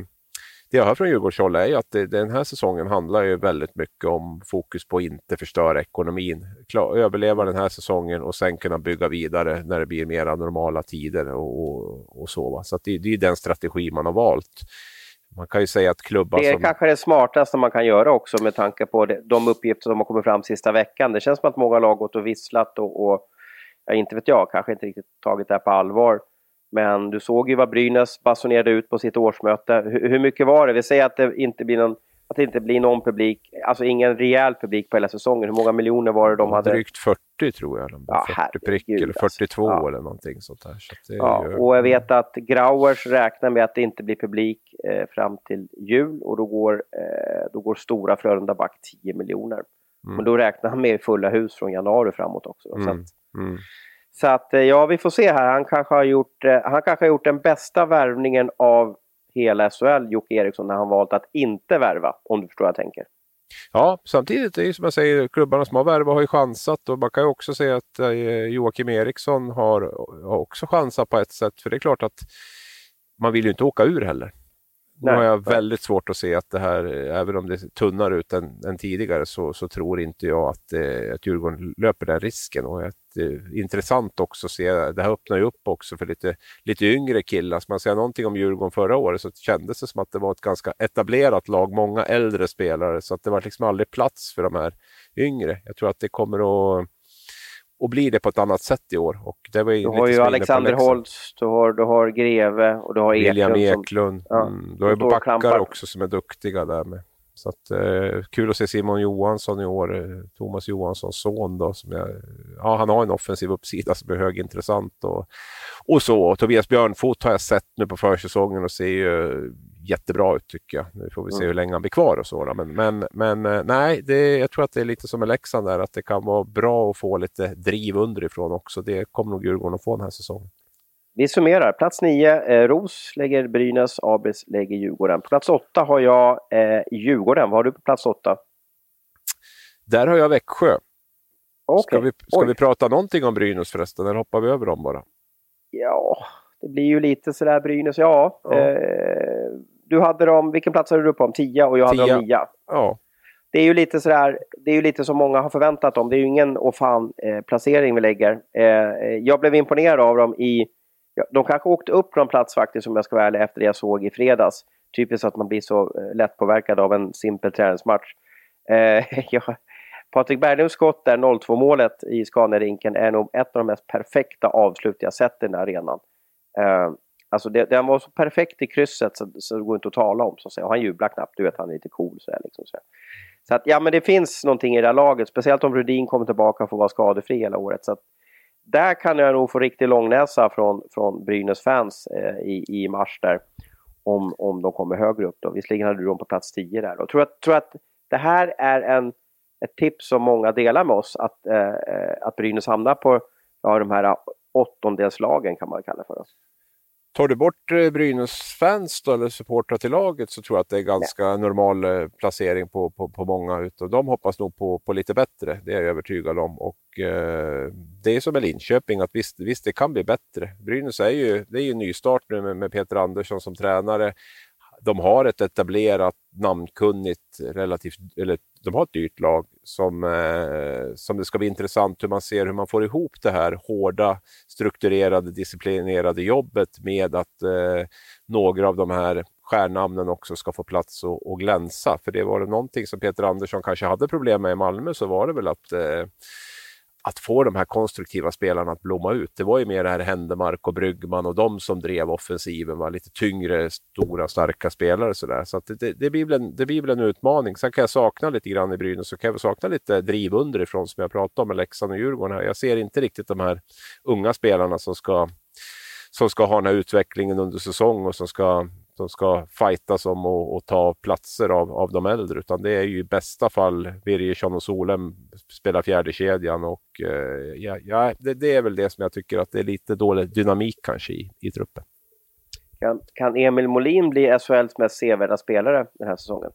det jag hör från Djurgårdshåll är ju att det, den här säsongen handlar ju väldigt mycket om fokus på att inte förstöra ekonomin. Klar, överleva den här säsongen och sen kunna bygga vidare när det blir mera normala tider och, och, och så. Va? Så det, det är den strategi man har valt. Man kan ju säga att klubbar Det är som... kanske det smartaste man kan göra också med tanke på de uppgifter som har kommit fram sista veckan. Det känns som att många lag gått och visslat och, och ja, inte vet jag, kanske inte riktigt tagit det här på allvar. Men du såg ju vad Brynäs basunerade ut på sitt årsmöte. Hur, hur mycket var det? Vi säger att det inte blir någon att det inte blir någon publik, alltså ingen rejäl publik på hela säsongen. Hur många miljoner var det de hade? Drygt 40 tror jag. Ja, 40 prick eller 42 alltså. eller någonting sånt där. Så ja, ju... och jag vet att Grauers räknar med att det inte blir publik eh, fram till jul och då går, eh, då går Stora Frölunda back 10 miljoner. Mm. Men då räknar han med fulla hus från januari framåt också. Mm. Så, att, mm. så att, eh, ja, vi får se här. Han kanske har gjort, eh, han kanske har gjort den bästa värvningen av hela SHL, Jocke Eriksson, när han valt att inte värva, om du förstår vad jag tänker. Ja, samtidigt är det som jag säger, klubbarna som har värvat har ju chansat och man kan ju också säga att eh, Joakim Eriksson har, har också chansat på ett sätt. För det är klart att man vill ju inte åka ur heller nu har jag väldigt svårt att se att det här, även om det tunnar ut än, än tidigare, så, så, tror inte jag att, eh, att Djurgården löper den risken. Och att, eh, intressant också att se, det här öppnar ju upp också för lite, lite yngre killar. Ska man säga någonting om Djurgården förra året så kändes det som att det var ett ganska etablerat lag, många äldre spelare, så att det var liksom aldrig plats för de här yngre. Jag tror att det kommer att och blir det på ett annat sätt i år. Och det var du har ju Alexander Holst, du har, du har Greve och du har William Eklund. Eklund. Som, mm. Du har ju backar också som är duktiga där med. Så att, eh, kul att se Simon Johansson i år, eh, Thomas Johanssons son. Då, som jag, ja, han har en offensiv uppsida som är högintressant. Och, och så. Tobias Björnfot har jag sett nu på försäsongen och ser ju jättebra ut tycker jag. Nu får vi se mm. hur länge han blir kvar och så. Men, men, men eh, nej, det, jag tror att det är lite som med Leksand där, att det kan vara bra att få lite driv underifrån också. Det kommer nog Djurgården att få den här säsongen. Vi summerar. Plats 9, eh, Ros lägger Brynäs, Abris lägger Djurgården. På plats 8 har jag eh, Djurgården. Vad har du på plats 8? Där har jag Växjö. Okay. Ska, vi, ska vi prata någonting om Brynäs förresten, eller hoppar vi över dem bara? Ja, det blir ju lite sådär Brynäs, ja. ja. Eh, du hade dem, vilken plats hade du på dem? 10 och jag hade dem 9. Ja. Det är ju lite sådär, det är ju lite som många har förväntat dem. Det är ju ingen och fan eh, placering vi lägger. Eh, eh, jag blev imponerad av dem i, de kanske åkte upp någon plats faktiskt om jag ska vara ärlig efter det jag såg i fredags. Typiskt att man blir så eh, lätt påverkad av en simpel träningsmatch. Eh, ja, Patrik Berglunds skott där, 0-2 målet i Scaniarinken, är nog ett av de mest perfekta avslut jag sett i den här arenan. Eh, alltså det, den var så perfekt i krysset så, så det går inte att tala om. Så att säga. Och han jublar knappt, du vet han är lite cool. Så, här, liksom, så, här. så att ja, men det finns någonting i det här laget. Speciellt om Rudin kommer tillbaka och får vara skadefri hela året. Så att, där kan jag nog få riktig långnäsa från, från Brynäs fans eh, i, i mars där. Om, om de kommer högre upp då. Visserligen hade du dem på plats 10 där. Och tror att, tror att det här är en, ett tips som många delar med oss. Att, eh, eh att Brynäs hamnar på ja, de här åttondelslagen kan man kalla det för. Tar du bort eh, Brynäs-fans eller supportrar till laget så tror jag att det är ganska ja. normal eh, placering på, på, på många utav dem. hoppas nog på, på lite bättre, det är jag övertygad om. Och eh, Det är som med Linköping, att visst, visst det kan bli bättre. Brynäs är ju, det är ju nystart nu med, med Peter Andersson som tränare de har ett etablerat, namnkunnigt, relativt, eller de har ett dyrt lag som, eh, som det ska bli intressant hur man ser hur man får ihop det här hårda, strukturerade, disciplinerade jobbet med att eh, några av de här stjärnnamnen också ska få plats och, och glänsa. För det var det någonting som Peter Andersson kanske hade problem med i Malmö så var det väl att eh, att få de här konstruktiva spelarna att blomma ut. Det var ju mer det här Händemark och Bryggman och de som drev offensiven. Var lite tyngre, stora, starka spelare. Så, där. så att det, det, blir väl en, det blir väl en utmaning. Sen kan jag sakna lite grann i Brynäs så kan jag sakna lite driv underifrån som jag pratade om med Leksand och Djurgården. Här. Jag ser inte riktigt de här unga spelarna som ska som ska ha den här utvecklingen under säsong och som ska de ska fightas om att ta platser av, av de äldre. Utan det är ju i bästa fall Birgersson och Solem spelar fjärde kedjan och eh, ja, ja det, det, är väl det som jag tycker att det är lite dålig dynamik kanske i, i truppen. Kan, kan Emil Molin bli SHLs mest sevärda spelare den här säsongen?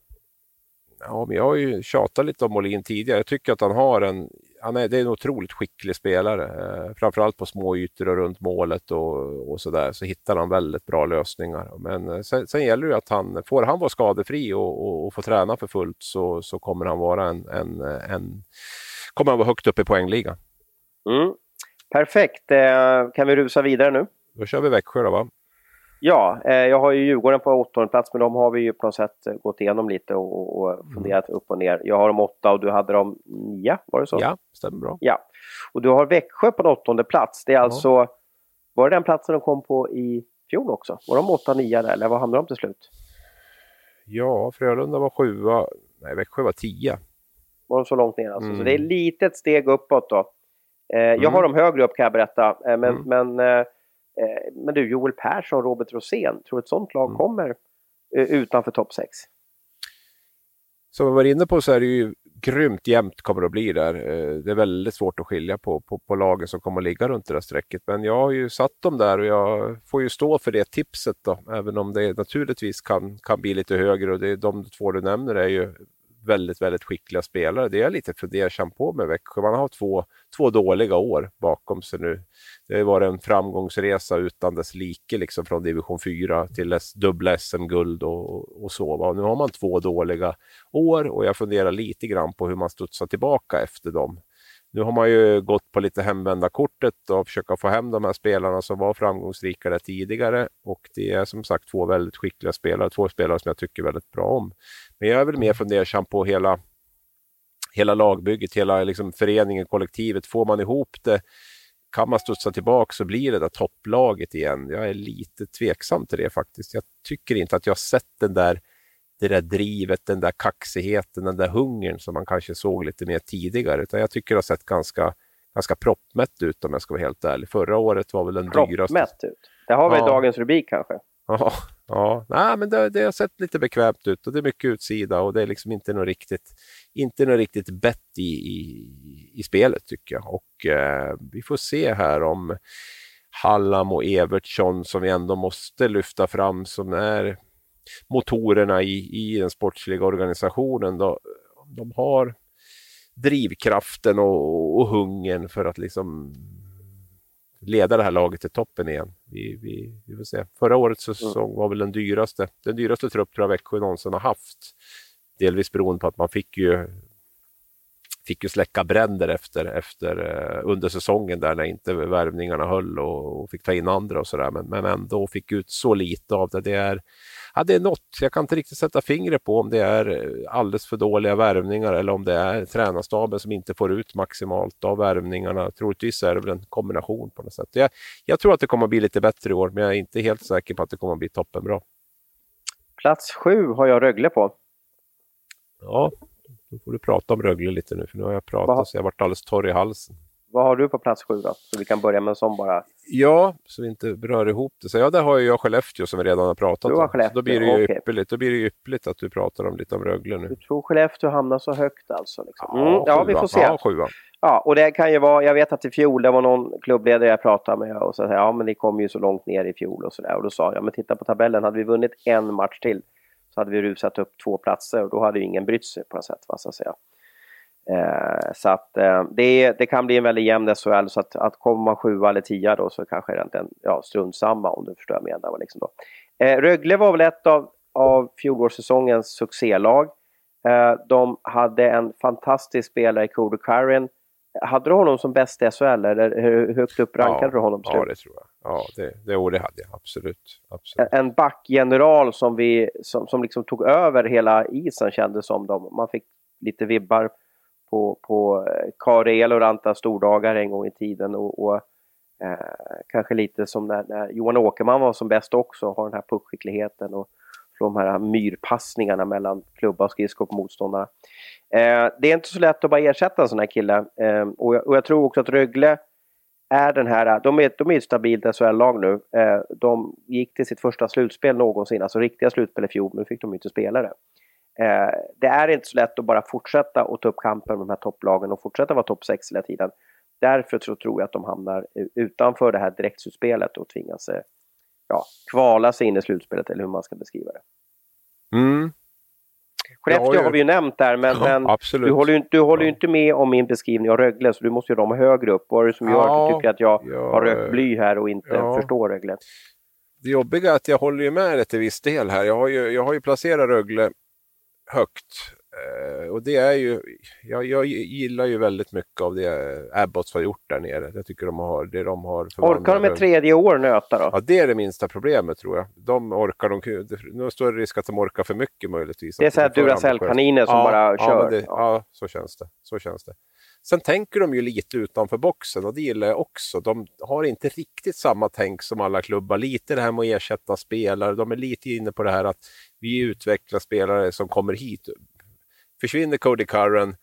Ja, men jag har ju tjatat lite om Molin tidigare. Jag tycker att han har en han är, det är en otroligt skicklig spelare. Eh, framförallt på små ytor och runt målet och, och sådär så hittar han väldigt bra lösningar. Men eh, sen, sen gäller det att han, får han vara skadefri och, och, och få träna för fullt så, så kommer han vara en, en, en kommer han vara högt upp i poängligan. Mm. Perfekt, eh, kan vi rusa vidare nu? Då kör vi Växjö då va? Ja, eh, jag har ju Djurgården på åttonde plats men de har vi ju på något sätt eh, gått igenom lite och, och mm. funderat mm. upp och ner. Jag har dem åtta och du hade dem nio, var det så? Ja, stämmer bra. Ja, och du har Växjö på åttonde plats. Det är alltså, var det den platsen de kom på i fjol också? Var de åtta, nio där eller vad hamnade de till slut? Ja, Frölunda var sjua, nej Växjö var tia. Var de så långt ner alltså? Mm. Så det är ett litet steg uppåt då. Eh, jag mm. har dem högre upp kan jag berätta, men, mm. men men du, Joel Persson, Robert Rosén, tror du ett sånt lag mm. kommer eh, utanför topp 6? Som vi var inne på så är det ju grymt jämnt kommer det att bli där. Eh, det är väldigt svårt att skilja på, på, på lagen som kommer att ligga runt det där strecket. Men jag har ju satt dem där och jag får ju stå för det tipset då. Även om det naturligtvis kan, kan bli lite högre och det, de två du nämner är ju väldigt, väldigt skickliga spelare. Det är jag lite fundersam på med Växjö. Man har två, två dåliga år bakom sig nu. Det har varit en framgångsresa utan dess like liksom från division 4 till dubbla SM-guld och, och så. Va? Nu har man två dåliga år och jag funderar lite grann på hur man studsar tillbaka efter dem. Nu har man ju gått på lite hemvända kortet och försöka få hem de här spelarna som var framgångsrika där tidigare. Och det är som sagt två väldigt skickliga spelare, två spelare som jag tycker väldigt bra om. Men jag är väl mer fundersam på hela, hela lagbygget, hela liksom föreningen, kollektivet. Får man ihop det, kan man studsa tillbaka så blir det där topplaget igen. Jag är lite tveksam till det faktiskt. Jag tycker inte att jag sett den där det där drivet, den där kaxigheten, den där hungern som man kanske såg lite mer tidigare. Utan jag tycker det har sett ganska, ganska proppmätt ut om jag ska vara helt ärlig. Förra året var väl den proppmätt dyraste. Proppmätt ut? Det har vi ja. dagens rubrik kanske? Ja, ja. Nej, men det, det har sett lite bekvämt ut och det är mycket utsida och det är liksom inte något riktigt, inte något riktigt bett i, i, i spelet tycker jag. Och eh, vi får se här om Hallam och Evertsson som vi ändå måste lyfta fram som är motorerna i, i den sportsliga organisationen. Då, de har drivkraften och, och hungern för att liksom leda det här laget till toppen igen. Vi, vi, vi får se. Förra årets mm. säsong var väl den dyraste, den dyraste trupp tror jag Växjö någonsin har haft. Delvis beroende på att man fick ju fick ju släcka bränder efter, efter uh, under säsongen där när inte värvningarna höll och, och fick ta in andra och sådär. Men, men ändå fick ut så lite av det. Det är, ja, det är något. Jag kan inte riktigt sätta fingret på om det är eh, alldeles för dåliga värvningar eller om det är tränarstaben som inte får ut maximalt av värvningarna. Troligtvis är det väl en kombination på något sätt. Jag, jag tror att det kommer att bli lite bättre i år, men jag är inte helt säker på att det kommer att bli toppenbra. Plats sju har jag Rögle på. Ja, då får du prata om Rögle lite nu, för nu har jag pratat Va? så jag har varit alldeles torr i halsen. Vad har du på plats sju då? Så vi kan börja med en sån bara. Ja, så vi inte rör ihop det. Så ja, där har jag Skellefteå som vi redan har pratat du har om. då blir det ju okay. ypperligt. Då blir det ypperligt att du pratar om lite om Rögle nu. Du tror Skellefteå hamnar så högt alltså? Liksom. Mm, ja, ja, vi får se. Ja, sjuan. Ja, och det kan ju vara, jag vet att i fjol, det var någon klubbledare jag pratade med och sa ja men ni kom ju så långt ner i fjol och sådär. Och då sa jag, men titta på tabellen, hade vi vunnit en match till så hade vi rusat upp två platser och då hade ju ingen brytt sig på något sätt. Va, så att säga. Eh, så att eh, det, det, kan bli en väldigt jämn SHL så att, att kommer man sjua eller tia då så kanske det är ja, strunt samma om du förstår vad jag menar. Liksom då. Eh, Rögle var väl ett av, av fjolårssäsongens succélag. Eh, de hade en fantastisk spelare i Cody Curran. Hade du honom som bäst i SHL eller hur högt upp rankade ja, du honom? Ja, det tror jag. Ja, det, det, det hade jag absolut. absolut. En, en backgeneral som, vi, som, som liksom tog över hela isen kändes som. De. Man fick lite vibbar på, på eh, Kari Eloranta stordagar en gång i tiden och, och eh, kanske lite som när, när, Johan Åkerman var som bäst också, har den här puckskickligheten och de här myrpassningarna mellan klubba och skridskor på motståndarna. Eh, det är inte så lätt att bara ersätta en sån här kille eh, och, jag, och, jag, tror också att Rögle är den här, de är, de är ett stabilt SHL-lag nu. Eh, de gick till sitt första slutspel någonsin, alltså riktiga slutspel i fjol, men nu fick de inte spela det. Eh, det är inte så lätt att bara fortsätta och ta upp kampen med de här topplagen och fortsätta vara topp 6 hela tiden. Därför så tror jag att de hamnar utanför det här direktsutspelet och tvingas ja, kvala sig in i slutspelet eller hur man ska beskriva det. Mm. Skellefteå har vi ju nämnt där, men, ja, men du håller ju, du håller ju inte med om min beskrivning av Rögle, så du måste ju dem högre upp. Vad är det som gör ja, att du tycker att jag ja, har rökt bly här och inte förstår Rögle? Det jobbiga är att jag håller ju med dig till viss del här. Jag har ju, jag har ju placerat Rögle högt. Eh, och det är ju, jag, jag, gillar ju väldigt mycket av det Abbots har gjort där nere. Jag tycker de har det de har. Orkar de ett tredje år nöta då? Ja, det är det minsta problemet tror jag. De orkar, de, nu står det risk att de orkar för mycket möjligtvis. Det är så här Duracell-kaniner som ja, bara kör? Ja, det, ja. ja, så känns det. Så känns det. Sen tänker de ju lite utanför boxen och det gillar jag också. De har inte riktigt samma tänk som alla klubbar. Lite det här med att ersätta spelare. De är lite inne på det här att vi utvecklar spelare som kommer hit. Försvinner Cody Curran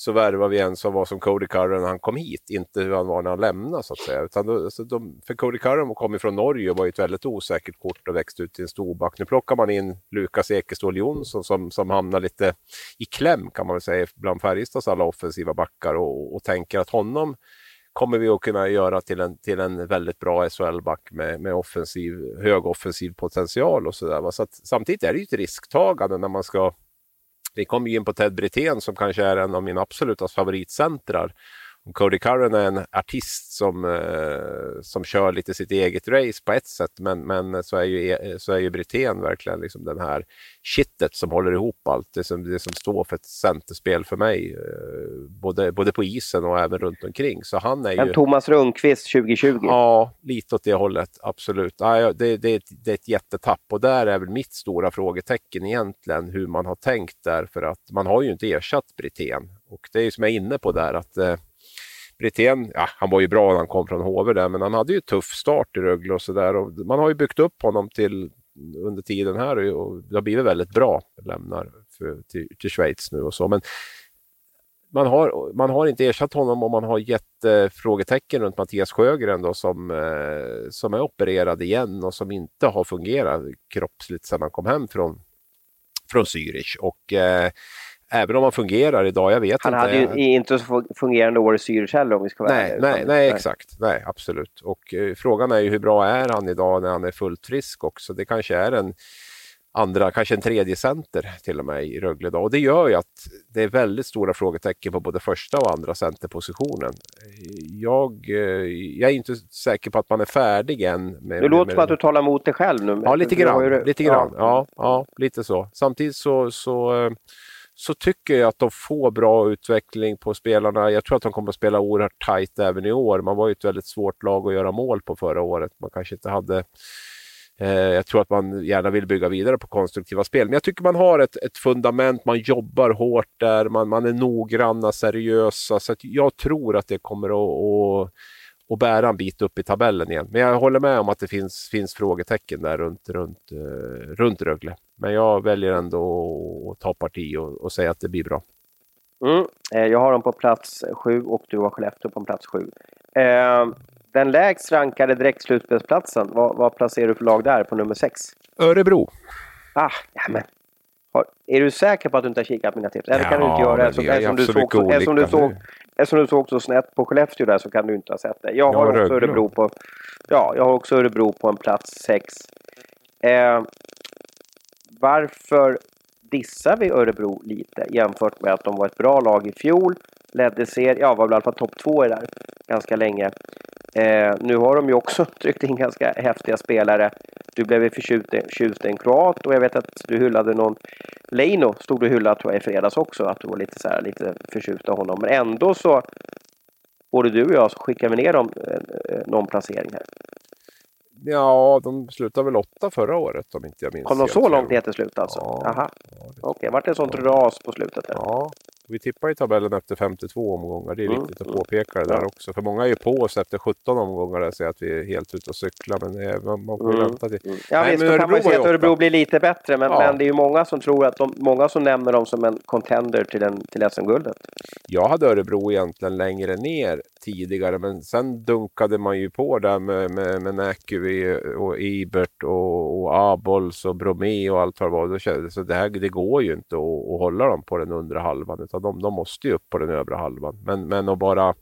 så värvar vi en som var som Cody Curran när han kom hit, inte hur han var när han lämnade så att säga. Utan då, alltså de, för Cody Curran kom från Norge och var ett väldigt osäkert kort och växte ut till en storback. Nu plockar man in Lukas Ekeståhl Jonsson som, som hamnar lite i kläm kan man väl säga bland Färjestads alla offensiva backar och, och tänker att honom kommer vi att kunna göra till en, till en väldigt bra SHL-back med, med offensiv, hög offensiv potential och sådär. Så att, samtidigt är det ju ett risktagande när man ska vi kom ju in på Ted Brithén som kanske är en av mina absoluta favoritcentrar. Cody Curran är en artist som, eh, som kör lite sitt eget race på ett sätt men, men så är ju, e, så är ju Brithén verkligen liksom den här kittet som håller ihop allt. Det som, det som står för ett centerspel för mig. Eh, både, både på isen och även runt omkring. Så han är en Thomas Rundqvist 2020? Ja, lite åt det hållet. Absolut. Ja, det, det, det är ett jättetapp och där är väl mitt stora frågetecken egentligen hur man har tänkt där. För att man har ju inte ersatt Brithén. Och det är ju som jag är inne på där att eh, Brithén, ja, han var ju bra när han kom från HV där, men han hade ju tuff start i Rögle och sådär. Man har ju byggt upp honom till under tiden här och det har blivit väldigt bra. Lämnar för, till, till Schweiz nu och så. Men man har, man har inte ersatt honom och man har gett eh, frågetecken runt Mattias Sjögren då, som, eh, som är opererad igen och som inte har fungerat kroppsligt sedan han kom hem från, från Zürich. Och, eh, Även om han fungerar idag, jag vet han inte. Han hade ju inte så fungerande år i heller om vi ska vara nej. Nej, nej, exakt. Nej, absolut. Och eh, frågan är ju hur bra är han idag när han är fullt frisk också. Det kanske är en andra, kanske en tredje center till och med i Rögle idag. Och det gör ju att det är väldigt stora frågetecken på både första och andra centerpositionen. Jag, eh, jag är inte säker på att man är färdig än. Med, det låter som att du talar emot dig själv nu. Ja, lite grann. Ju... Lite grann. Ja. ja. Ja, lite så. Samtidigt så, så eh, så tycker jag att de får bra utveckling på spelarna. Jag tror att de kommer att spela oerhört tajt även i år. Man var ju ett väldigt svårt lag att göra mål på förra året. Man kanske inte hade eh, jag tror att man gärna vill bygga vidare på konstruktiva spel. Men jag tycker man har ett, ett fundament, man jobbar hårt där, man, man är noggranna, seriösa. Så jag tror att det kommer att, att att, bära en bit upp i tabellen igen. Men jag håller med om att det finns, finns frågetecken där runt, runt, eh, runt Rögle. Men jag väljer ändå att ta parti och, och säga att det blir bra. Mm. Eh, jag har dem på plats sju och du har Skellefteå på plats sju. Eh, den lägst rankade direktslutspelsplatsen, vad, vad placerar du för lag där på nummer sex? Örebro. Ah, ja, men. Har, är du säker på att du inte har kikat på mina tips? Eller ja, kan du inte göra det? Eftersom, eftersom, du såg, eftersom, du såg, eftersom du såg så snett på Skellefteå där så kan du inte ha sett det. Jag har ja, också Örebro på, ja, jag har också Örebro på en plats sex. Eh, varför dissar vi Örebro lite jämfört med att de var ett bra lag i fjol? Ledde serien, ja var väl i alla fall topp två i där ganska länge. Eh, nu har de ju också tryckt in ganska häftiga spelare. Du blev förtjust i en kroat och jag vet att du hyllade någon Leino stod du hyllad tror jag i fredags också, att du var lite, så här, lite förtjust av honom. Men ändå så, både du och jag, så skickar vi ner dem eh, eh någon placering här. Ja, de slutade väl åtta förra året om inte jag minns Kom de så långt ner till slut alltså? Ja, Aha. Okej, okay. vart det ett sånt ras på slutet? Här? Ja, vi tippar i tabellen efter 52 omgångar. Det är mm. viktigt att påpeka det där också. För många är ju på oss efter 17 omgångar och säger att vi är helt ute och cyklar. Men är, man, man får mm. vänta till... Mm. Ja, Nej, visst, då kan man ju säga att Örebro blir lite bättre. Men, ja. men, det är ju många som tror att de, många som nämner dem som en contender till, en, till SM-guldet. Jag hade Örebro egentligen längre ner tidigare. Men sen dunkade man ju på där med, med, med Näkyvi och Ibert och, och Abols och Bromé och allt vad det var. Då så det, här, det går ju inte att, att hålla dem på den undre halvan. Utan de, de måste ju upp på den övre halvan. Men, men att bara...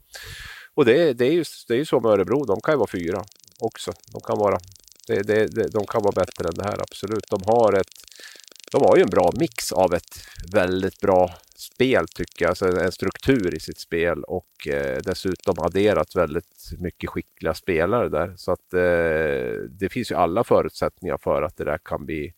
Och det, det, är ju, det är ju så med Örebro, de kan ju vara fyra också. De kan vara, det, det, det, de kan vara bättre än det här, absolut. De har, ett, de har ju en bra mix av ett väldigt bra spel tycker jag, alltså en struktur i sitt spel och eh, dessutom adderat väldigt mycket skickliga spelare där. Så att eh, det finns ju alla förutsättningar för att det där kan bli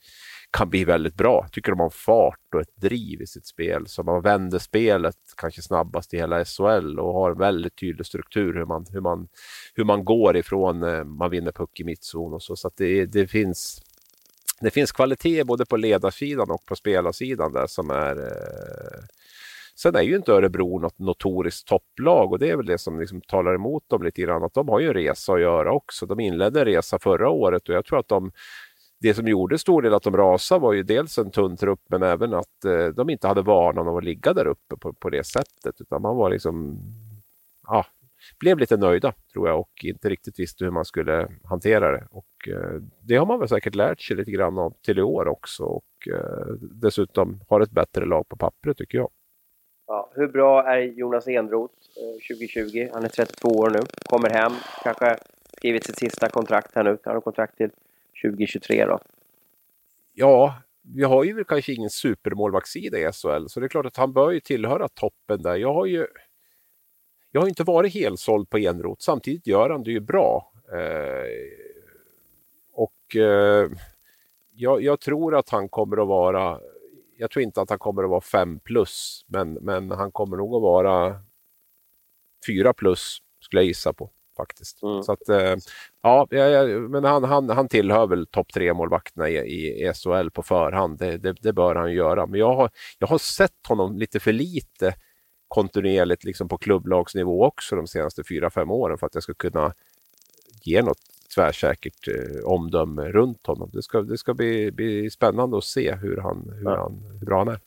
kan bli väldigt bra. Tycker de har fart och ett driv i sitt spel. Så man vänder spelet kanske snabbast i hela SHL och har en väldigt tydlig struktur hur man, hur man, hur man går ifrån eh, man vinner puck i mittzon och så. Så att det, det finns det finns kvalitet både på ledarsidan och på spelarsidan där som är eh... Sen är ju inte Örebro något notoriskt topplag och det är väl det som liksom talar emot dem lite grann. Att de har ju en resa att göra också. De inledde en resa förra året och jag tror att de det som gjorde stor del att de rasade var ju dels en tunn trupp men även att eh, de inte hade vanan av att ligga där uppe på, på det sättet. Utan man var liksom, ja, blev lite nöjda tror jag och inte riktigt visste hur man skulle hantera det. Och eh, det har man väl säkert lärt sig lite grann av till i år också och eh, dessutom har ett bättre lag på pappret tycker jag. Ja, hur bra är Jonas Enroth eh, 2020? Han är 32 år nu, kommer hem, kanske skrivit sitt sista kontrakt här nu. Han har kontrakt till 2023 då? Ja, vi har ju kanske ingen supermålvaktssida i SHL, så det är klart att han bör ju tillhöra toppen där. Jag har ju jag har inte varit helt såld på Enroth, samtidigt gör han det ju bra. Eh, och eh, jag, jag, tror att han kommer att vara, jag tror inte att han kommer att vara 5 plus, men, men han kommer nog att vara 4 plus, skulle jag gissa på faktiskt. Mm. Så att, eh, ja, men han, han, han tillhör väl topp tre målvakterna i, i SHL på förhand. Det, det, det, bör han göra. Men jag har, jag har sett honom lite för lite kontinuerligt liksom på klubblagsnivå också de senaste fyra fem åren för att jag ska kunna ge något tvärsäkert eh, omdöme runt honom. Det ska, det ska bli, bli spännande att se hur, han, hur, han, hur bra han är.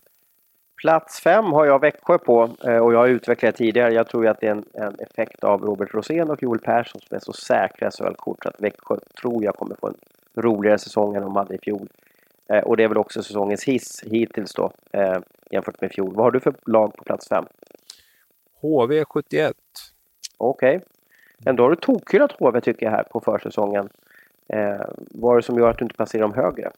Plats fem har jag Växjö på eh, och jag har utvecklat tidigare. Jag tror att det är en, en effekt av Robert Rosén och Joel Persson som är så säkra SHL-kort så att Växjö tror jag kommer få en roligare säsong än de hade i fjol. Eh, och det är väl också säsongens hiss hittills då eh, jämfört med fjol. Vad har du för lag på plats fem? HV71. Okej. Okay. Ändå har du tokhyllat HV tycker jag här på försäsongen. Eh, vad är det som gör att du inte placerar dem högre?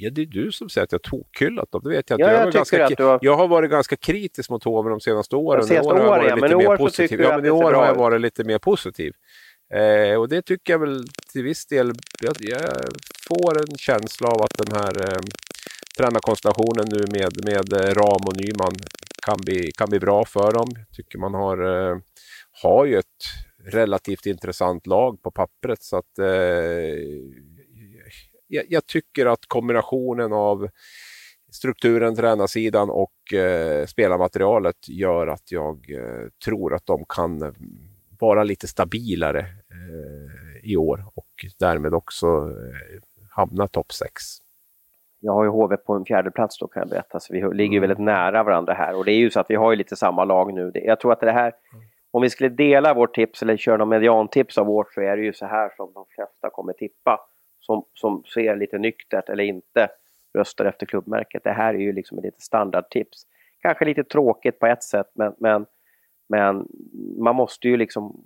Ja, det är du som säger att jag tokhyllat dem. Det vet jag. Ja, jag, jag, ganska, har... jag har varit ganska kritisk mot HV de senaste åren. De senaste åren, ja. Men i år tycker ja, men i år har jag varit lite mer positiv. Eh, och det tycker jag väl till viss del. Jag, jag får en känsla av att den här eh, tränarkonstellationen nu med, med eh, Ram och Nyman kan bli, kan bli bra för dem. Jag tycker man har, eh, har ju ett relativt intressant lag på pappret så att eh, jag, jag, tycker att kombinationen av strukturen, tränarsidan och eh, spelarmaterialet gör att jag eh, tror att de kan vara lite stabilare eh, i år och därmed också eh, hamna topp 6. Jag har ju HV på en fjärde plats då kan jag berätta, så vi ligger mm. väldigt nära varandra här. Och det är ju så att vi har ju lite samma lag nu. Jag tror att det här, om vi skulle dela vårt tips eller köra någon mediantips av vårt så är det ju så här som de flesta kommer tippa. Som, som ser lite nyktert eller inte röstar efter klubbmärket. Det här är ju liksom ett lite standardtips. Kanske lite tråkigt på ett sätt men, men, men man måste ju liksom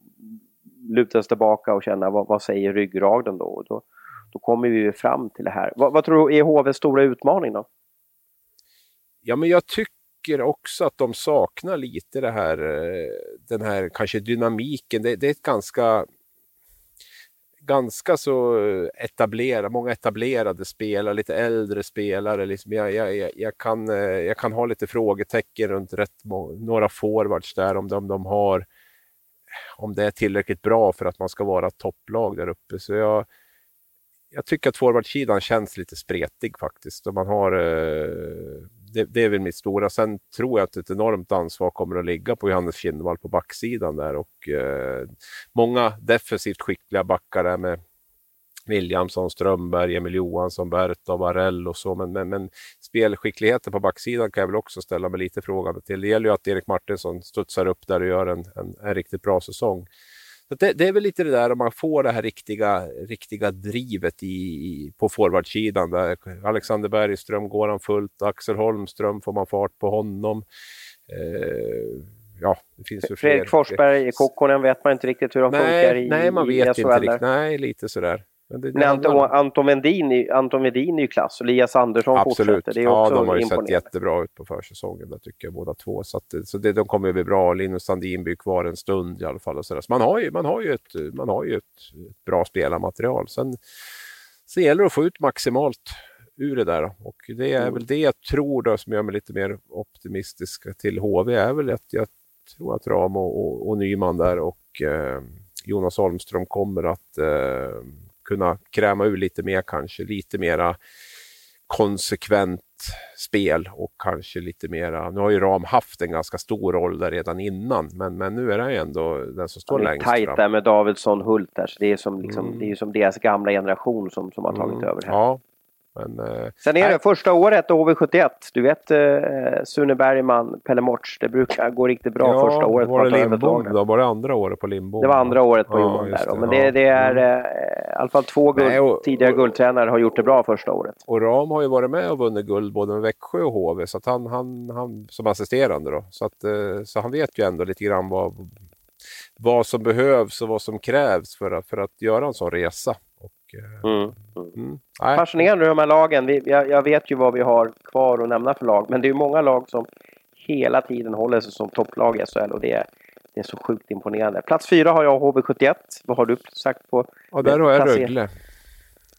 luta sig tillbaka och känna vad, vad säger ryggraden då? Och då då kommer vi ju fram till det här. Vad, vad tror du är HVs stora utmaning då? Ja, men jag tycker också att de saknar lite det här, eh, den här kanske dynamiken. Det, det är ett ganska ganska så eh, etablerade, många etablerade spelare, lite äldre spelare. Liksom jag, jag, jag, kan, eh, jag kan ha lite frågetecken runt rätt några forwards där, om de, de har om det är tillräckligt bra för att man ska vara topplag där uppe. Så jag, jag tycker att forwardsidan känns lite spretig faktiskt. Och man har, eh, det, det, är väl mitt stora. Sen tror jag att ett enormt ansvar kommer att ligga på Johannes Kinnvall på backsidan där. Och, eh, många defensivt skickliga backar där med Williamson, Strömberg, Emil Johansson, Berta, Varell och så. Men, men, men spelskickligheten på backsidan kan jag väl också ställa mig lite frågande till. Det gäller ju att Erik Martinsson studsar upp där och gör en, en, en riktigt bra säsong. Det, det, är väl lite det där om man får det här riktiga, riktiga drivet i, på forwardsidan. Där Alexander Bergström går han fullt, Axel Holmström får man fart på honom. Eh, ja, det finns ju Fredrik Forsberg i Kokkonen vet man inte riktigt hur de nej, funkar i Nej, man vet i inte riktigt. Nej, lite sådär. Men, Anton, Anton, Vendin, Anton Vedin är ju klass och Elias Andersson Absolut. fortsätter. Det är ja, de har ju sett jättebra ut på försäsongen, där tycker jag båda två. Så, att, så det, de kommer ju bli bra. Linus Sandin blir kvar en stund i alla fall. Och så, så man har ju, man har ju, ett, man har ju ett, bra spelarmaterial. Sen, sen gäller det att få ut maximalt ur det där. Och det är mm. väl det jag tror då, som gör mig lite mer optimistisk till HV, är väl att jag tror att Ram och, och, och Nyman där och eh, Jonas Holmström kommer att eh, kunna kräma ur lite mer kanske, lite mera konsekvent spel och kanske lite mera, nu har ju Ram haft en ganska stor roll där redan innan, men, men nu är ju ändå den som står längst fram. Det är tajt där med Davidsson Hult där, så det är som, liksom, mm. det är som deras gamla generation som, som har tagit mm. över här. Ja, men, eh, Sen är det första året HV71. Du vet eh, Sune Bergman, Pelle Morts. Det brukar gå riktigt bra ja, första året. Var det Lindbom då? Var det andra året på Lindbom? Det var andra året på ja, Lindbom där. Men det, det är mm. eh, i alla fall två guld, Nej, och, tidigare guldtränare har gjort det bra första året. Och Ram har ju varit med och vunnit guld både med Växjö och HV så han, han, han som assisterande då. Så, att, eh, så han vet ju ändå lite grann vad, vad som behövs och vad som krävs för att, för att göra en sån resa. Mm. Mm. Fascinerande de här lagen. Vi, jag, jag, vet ju vad vi har kvar att nämna för lag, men det är många lag som hela tiden håller sig som topplag i SHL och det är, det är så sjukt imponerande. Plats fyra har jag HV71. Vad har du sagt på? Ja, där har jag Rögle.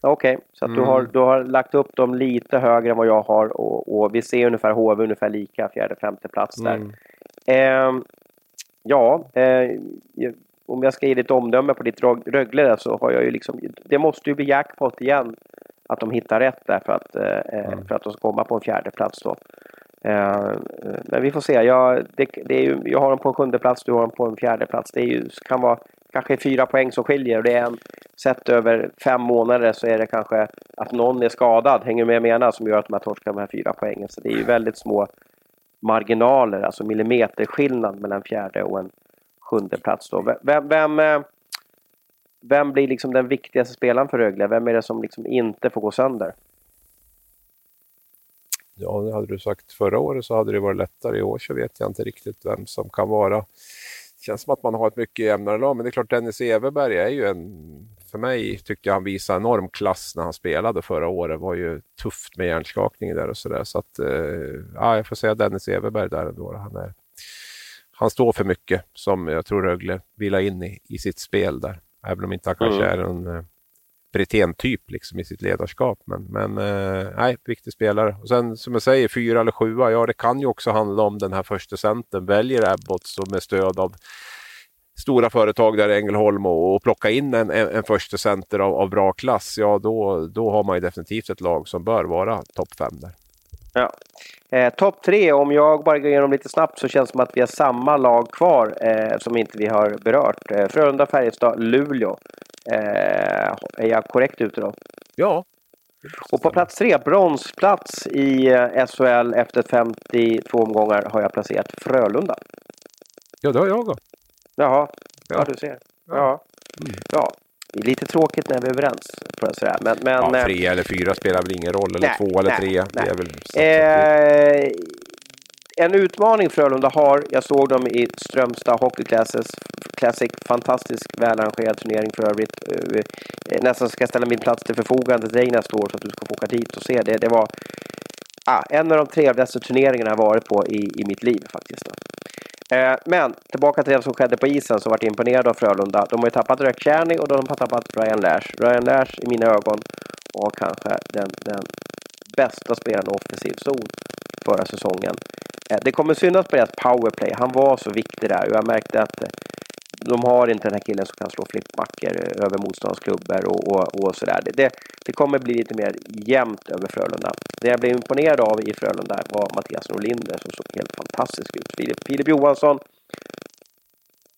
Okej, okay, så mm. du, har, du har lagt upp dem lite högre än vad jag har och, och vi ser ungefär HV ungefär lika, fjärde, femte plats där. Mm. Eh, ja, eh, om jag ska ge ditt omdöme på ditt Rögle där, så har jag ju liksom, det måste ju bli jackpot igen att de hittar rätt där för att, eh, mm. för att de ska komma på en fjärde plats då. Eh, men vi får se. Jag, det, det är ju, jag har dem på en sjunde plats, du har dem på en fjärde plats. Det är ju, kan vara kanske fyra poäng som skiljer och det är en, sett över fem månader så är det kanske att någon är skadad, hänger med menar, som gör att de här torskar de här fyra poängen. Så det är ju väldigt små marginaler, alltså millimeterskillnad mellan fjärde och en sjunde plats då. Vem, vem, eh, vem blir liksom den viktigaste spelaren för Rögle? Vem är det som liksom inte får gå sönder? Ja, det hade du sagt förra året så hade det varit lättare. I år så vet jag inte riktigt vem som kan vara. Det känns som att man har ett mycket jämnare lag, men det är klart Dennis Everberg är ju en... För mig tyckte jag han visade enorm klass när han spelade förra året. Det var ju tufft med hjärnskakning där och sådär. Så att, eh, ja, jag får säga Dennis Everberg där ändå. Han, är, han står för mycket som jag tror Rögle vill ha in i, i sitt spel där. Även om inte han kanske mm. är en eh, Brithén-typ liksom i sitt ledarskap. Men, men eh, nej, viktig spelare. Och sen som jag säger, fyra eller sjua, ja det kan ju också handla om den här första centern väljer Abbott så med stöd av stora företag där i Ängelholm och, och plocka in en, en, en första center av, av, bra klass, ja då, då har man ju definitivt ett lag som bör vara topp fem där. Ja. Eh, Topp tre, om jag bara går igenom lite snabbt så känns det som att vi har samma lag kvar eh, som inte vi har berört. Eh, Frölunda, Färjestad, Luleå. Eh, är jag korrekt ute då? Ja. Och på plats tre, bronsplats i eh, SHL efter 52 omgångar har jag placerat Frölunda. Ja, det har jag också. Jaha, ja, ja du ser. Ja. Mm. ja. Det är lite tråkigt när vi är överens. På det sådär. Men, men, ja, tre eller fyra spelar väl ingen roll, eller nej, två eller nej, tre. Nej. Väl eh, en utmaning Frölunda har, jag såg dem i Strömstad Hockey Classes, Classic, fantastisk välarrangerad turnering för övrigt. Eh, nästan ska jag ställa min plats till förfogande till dig nästa år så att du ska få åka dit och se det. Det var ah, en av de trevligaste turneringarna jag varit på i, i mitt liv faktiskt. Eh, men tillbaka till det som skedde på isen som varit imponerad av Frölunda. De har ju tappat Rökkärni och de har tappat Ryan Lash. Ryan Lash i mina ögon var kanske den, den bästa spelaren i offensiv zon förra säsongen. Eh, det kommer synas på deras powerplay. Han var så viktig där och jag märkte att de har inte den här killen som kan slå flippbackar eh, över motståndsklubbor och, och, och sådär. Det, det, kommer bli lite mer jämnt över Frölunda. Det jag blev imponerad av i Frölunda var Mattias Norlinder som såg helt fantastisk ut. Filip, Filip Johansson.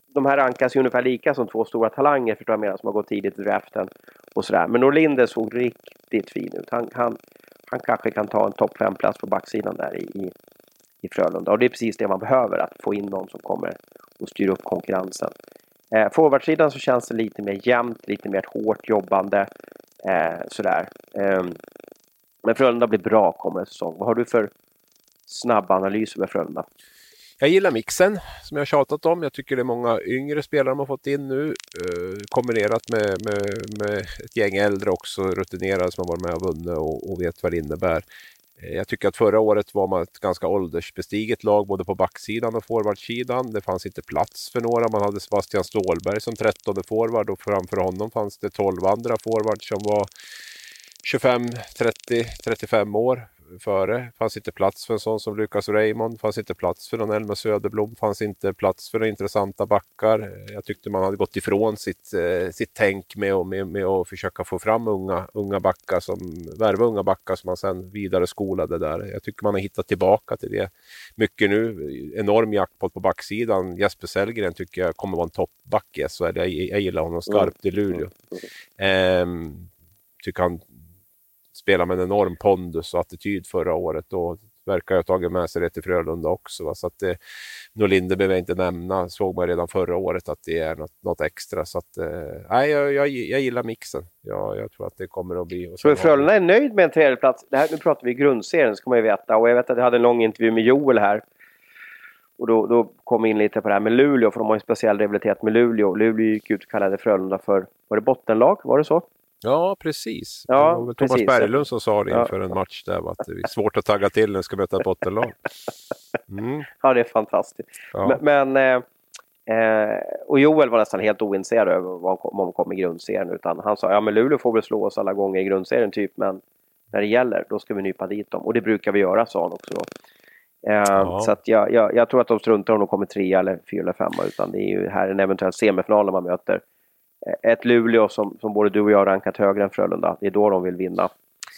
De här rankas ju ungefär lika som två stora talanger förstår jag menar, som har gått tidigt i draften och sådär. Men Norlinder såg riktigt fin ut. Han, han, han kanske kan ta en topp 5-plats på backsidan där i, i, i Frölunda. Och det är precis det man behöver, att få in någon som kommer och styra upp konkurrensen. Eh, Forwardsidan så känns det lite mer jämnt, lite mer hårt jobbande. Eh, sådär. Eh, men Frölunda blir bra kommande säsong. Vad har du för snabb analys över Frölunda? Jag gillar mixen som jag har tjatat om. Jag tycker det är många yngre spelare de har fått in nu. Eh, kombinerat med, med, med, ett gäng äldre också, rutinerade som har varit med och vunnit och, och vet vad det innebär. Eh, jag tycker att förra året var man ett ganska åldersbestiget lag både på backsidan och forwardsidan. Det fanns inte plats för några. Man hade Sebastian Stålberg som 13 forward och framför honom fanns det 12 andra forwards som var 25, 30, 35 år före. fanns inte plats för en sån som Lukas Raymond. fanns inte plats för någon Elmer Söderblom. fanns inte plats för några intressanta backar. Jag tyckte man hade gått ifrån sitt, eh, sitt tänk med, med, med att försöka få fram unga, unga backar, som, värva unga backar som man sen vidare skolade där. Jag tycker man har hittat tillbaka till det mycket nu. Enorm jackpot på backsidan. Jesper Sellgren tycker jag kommer vara en toppback i SHL. Jag, jag gillar honom skarpt i Luleå. Ehm, tycker han spelade med en enorm pondus och attityd förra året och verkar ha tagit med sig det till Frölunda också. Va? Så att det, Norlinde behöver jag inte nämna, såg man redan förra året att det är något, något extra. Så att, eh, jag, jag, jag gillar mixen. Jag, jag tror att det kommer att bli... Så Frölunda är nöjd med en tredjeplats? Det här, nu pratar vi grundserien, ska man ju veta. Och jag vet att jag hade en lång intervju med Joel här. Och då, då kom vi in lite på det här med Luleå, för de har en speciell rivalitet med Luleå. Luleå gick ut och kallade Frölunda för, var det bottenlag? Var det så? Ja, precis. Ja, det var väl Thomas. Berglund som sa det Ja. inför en match där, att det är svårt att tagga till när du ska möta ett bottenlag. Mm, Ja, det är fantastiskt. ja. Men, men eh, eh, och Joel var nästan helt ointresserad över om han kom i grundserien. Utan han sa, ja men Luleå får väl slå oss alla gånger i grundserien typ, men när det gäller, då ska vi nypa dit dem. Och det brukar vi göra, sa han också då. Eh, Ja. Så att jag, jag, jag tror att de struntar om de kommer trea eller fyra eller femma, utan det är ju här en eventuell semifinal man möter ett Luleå som, som både du och jag har rankat högre än Frölunda. Det är då de vill vinna.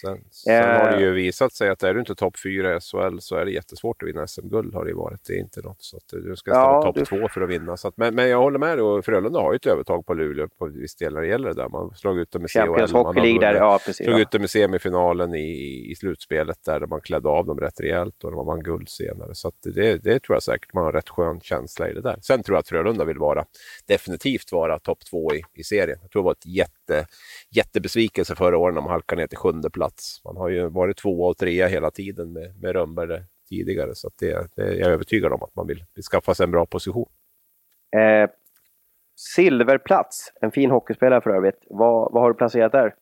Sen, sen Eh. har det ju visat sig att är du inte topp fyra i SHL så är det jättesvårt att vinna SM-guld har det varit. Det är inte något så att du ska stå Ja, topp du- två för att vinna. Så att, men, men jag håller med dig och Frölunda har ju ett övertag på Luleå på viss del när det gäller det där. Man slagit ut dem i Champions CHL. man Hockey har där, ja precis. Slog Ja. ut dem i semifinalen i, i slutspelet där man klädde av dem rätt rejält och de vann guld senare. Så det, det tror jag säkert man har rätt skön känsla i det där. Sen tror jag att Frölunda vill vara, definitivt vara topp två i, i serien. Jag tror det var ett jätte, jättebesvikelse förra året när man halkade ner till sjunde plats. Man har ju varit tvåa och trea hela tiden med, med Rönnberg tidigare så det, det, jag är övertygad om att man vill, vill skaffa sig en bra position. Eh, silverplats, en fin hockeyspelare för övrigt. Vad, vad har du placerat där?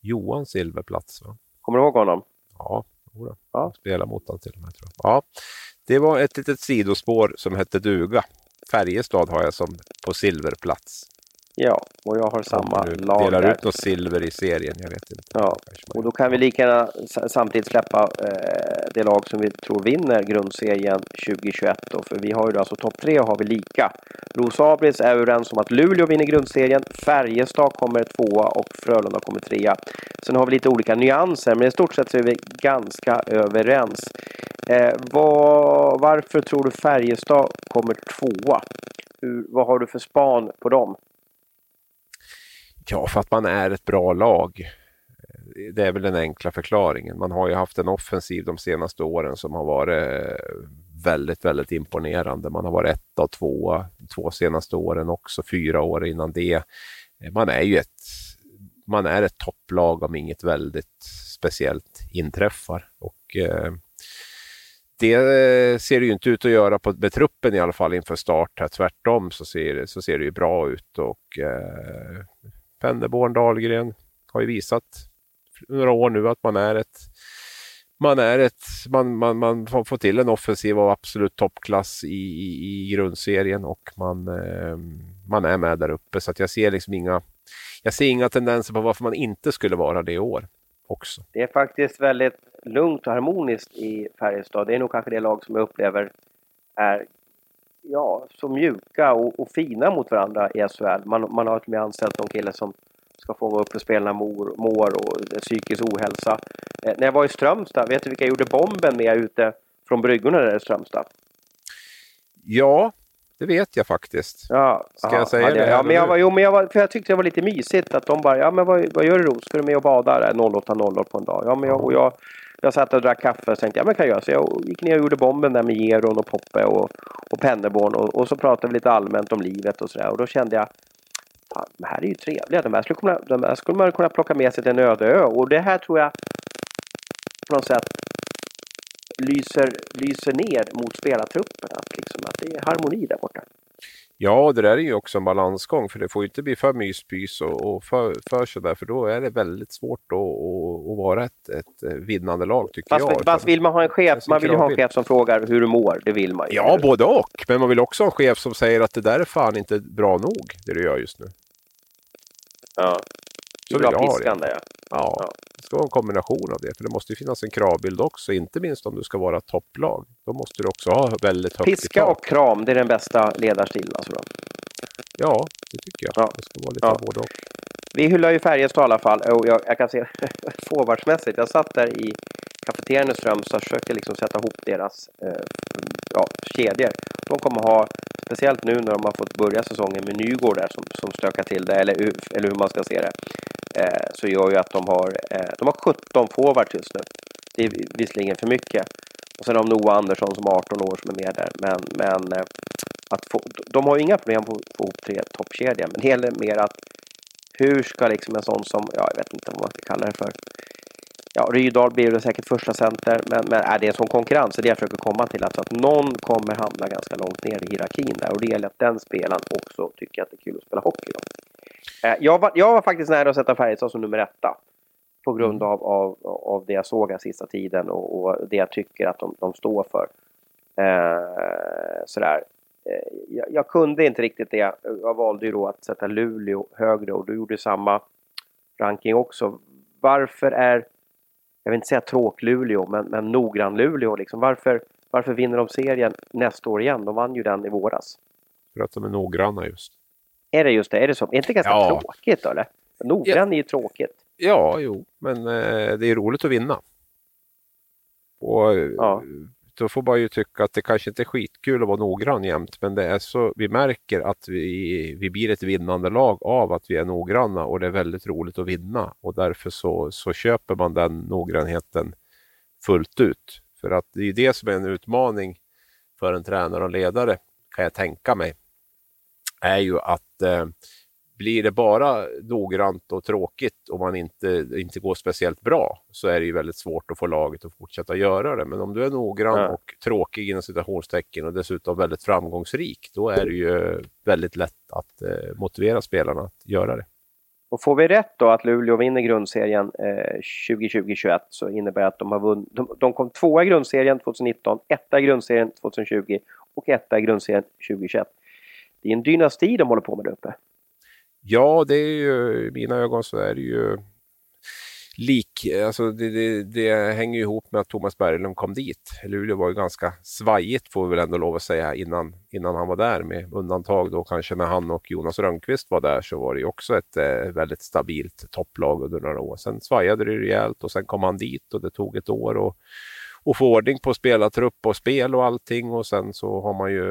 Johan Silverplats, va? Kommer du ihåg honom? Ja, jodå. Ja. Jag spelar mot honom till och med. Tror jag. Ja, det var ett litet sidospår som hette duga. Färjestad har jag som på silverplats. Ja, och jag har samma du lag delar där. ut något silver i serien, jag vet inte. Ja, Och då kan vi lika gärna samtidigt släppa eh, det lag som vi tror vinner grundserien 2021 då, för vi har ju då alltså topp tre har vi lika. Ros Abris är överens om att Luleå vinner grundserien, Färjestad kommer tvåa och Frölunda kommer trea. Sen har vi lite olika nyanser, men i stort sett så är vi ganska överens. Eh, vad, varför tror du Färjestad kommer tvåa? Hur, vad har du för span på dem? Ja, för att man är ett bra lag. Det är väl den enkla förklaringen. Man har ju haft en offensiv de senaste åren som har varit eh, väldigt, väldigt imponerande. Man har varit etta och tvåa två senaste åren också, fyra år innan det. Eh, man är ju ett, man är ett topplag om inget väldigt speciellt inträffar. Och eh, det ser det ju inte ut att göra på, med truppen i alla fall inför start. Här. Tvärtom så ser, det- så ser det ju bra ut och eh, Penneborn Dahlgren har ju visat några år nu att man är ett man är ett, man, man, man får får till en offensiv av absolut toppklass i, i, i grundserien och man, eh, man är med där uppe. Så att jag ser liksom inga, jag ser inga tendenser på varför man inte skulle vara det i år också. Det är faktiskt väldigt lugnt och harmoniskt i Färjestad. Det är nog kanske det lag som jag upplever är ja, så mjuka och, och fina mot varandra i SHL. Man, man har till och med anställt någon kille som ska fånga upp hur spelarna mår, mår och psykisk ohälsa. Eh, när jag var i Strömstad, vet du vilka jag gjorde bomben med ute från bryggorna där i Strömstad? Ja, det vet jag faktiskt. Ja, Ska jag säga ja, det Ja, men jag, var, jo, men jag, var, för jag tyckte det var lite mysigt att de bara, ja men vad, vad gör du Ros? Ska du med och bada där 08.00 på en dag? Ja, men jag, och jag, jag satt och drack kaffe och tänkte, ja men kan jag göra. Så jag gick ner och gjorde bomben där med Geron och Poppe och, och Penneborn och, och så pratade vi lite allmänt om livet och sådär. Och då kände jag, fan, de här är ju trevliga. De här, skulle kunna, de här skulle man kunna plocka med sig till en öde ö. Och det här tror jag på något sätt lyser, lyser ner mot spelartruppen. Att, liksom, att det är harmoni där borta. Ja, det där är ju också en balansgång för det får ju inte bli för myspys och, och för, för sådär för då är det väldigt svårt att, att, att vara ett, ett eh, vinnande lag tycker Fast, jag. fast vill man ha en chef, man vill ju ha en chef som frågar hur du mår. Det vill man ju. Ja, både och. Men man vill också ha en chef som säger att det där är fan inte bra nog, det du gör just nu. Ja. Så Du vill vill ha jag ha det. piskan där ja. Ja, Ja. det ska vara en kombination av det. För det måste ju finnas en kravbild också, inte minst om du ska vara topplag. Då måste du också ha väldigt högt Piska och kram, det är den bästa ledarstilen alltså då. Ja, det tycker jag. Ja. Det ska vara lite Ja. både och. Vi hyllar ju Färjestad i alla fall och jag, jag kan se forwardsmässigt. Jag satt där i kafeterian i Strömstad och försökte liksom sätta ihop deras eh, ja, kedjor. De kommer ha, speciellt nu när de har fått börja säsongen med Nygård där som, som stökar till det, eller, eller hur man ska se det. Eh, så gör ju att de har, eh, de har 17 forwards just nu. Det är visserligen för mycket. Och sen har de Noah Andersson som är 18 år som är med där. Men, men eh, att få, de har ju inga problem på att få ihop tre toppkedjor. Men det gäller mer att hur ska liksom en sån som, ja jag vet inte vad man ska kalla det för. Ja, Rydahl blir det säkert första center, men, men äh, är det en sån konkurrens? Det är det jag försöker komma till. Alltså att någon kommer hamna ganska långt ner i hierarkin där och det gäller att den spelaren också tycker att det är kul att spela hockey. Då. Eh, jag, var, jag var faktiskt nära att sätta Färjestad som nummer etta. På grund Mm. av, av, av det jag såg här sista tiden och, och det jag tycker att de, de står för. Eh, sådär. Eh, jag, jag kunde inte riktigt det. Jag valde ju då att sätta Luleå högre och du gjorde samma ranking också. Varför är, jag vill inte säga tråk-Luleå, men, men noggrann-Luleå liksom. Varför, varför vinner de serien nästa år igen? De vann ju den i våras. För att de är noggranna just. Är det just det? Är det så? Är inte ganska Ja. tråkigt eller? Noggrann är ju tråkigt. Ja, jo, men eh, det är roligt att vinna. Och eh, Ja. då får man ju tycka att det kanske inte är skitkul att vara noggrann jämt, men det är så, vi märker att vi, vi blir ett vinnande lag av att vi är noggranna och det är väldigt roligt att vinna och därför så, så köper man den noggrannheten fullt ut. För att det är ju det som är en utmaning för en tränare och ledare, kan jag tänka mig, är ju att eh, blir det bara noggrant och tråkigt och man inte, inte går speciellt bra så är det ju väldigt svårt att få laget att fortsätta göra det. Men om du är noggrann Ja. och tråkig inom citationstecken och dessutom väldigt framgångsrik, då är det ju väldigt lätt att eh, motivera spelarna att göra det. Och får vi rätt då att Luleå vinner grundserien eh, 2020-21 så innebär det att de har vunnit. De, de kom tvåa i grundserien 2019, etta i grundserien 2020 och etta i grundserien 2021. Det är en dynasti de håller på med där uppe. Ja, det är ju, i mina ögon så är det ju lik, alltså det, det, det hänger ju ihop med att Thomas Berglund kom dit. Luleå var ju ganska svajigt får vi väl ändå lov att säga innan, innan han var där med undantag då kanske när han och Jonas Rönnqvist var där så var det ju också ett eh, väldigt stabilt topplag under några år. Sen svajade det rejält och sen kom han dit och det tog ett år och, och få ordning på spelartrupp och spel och allting och sen så har man ju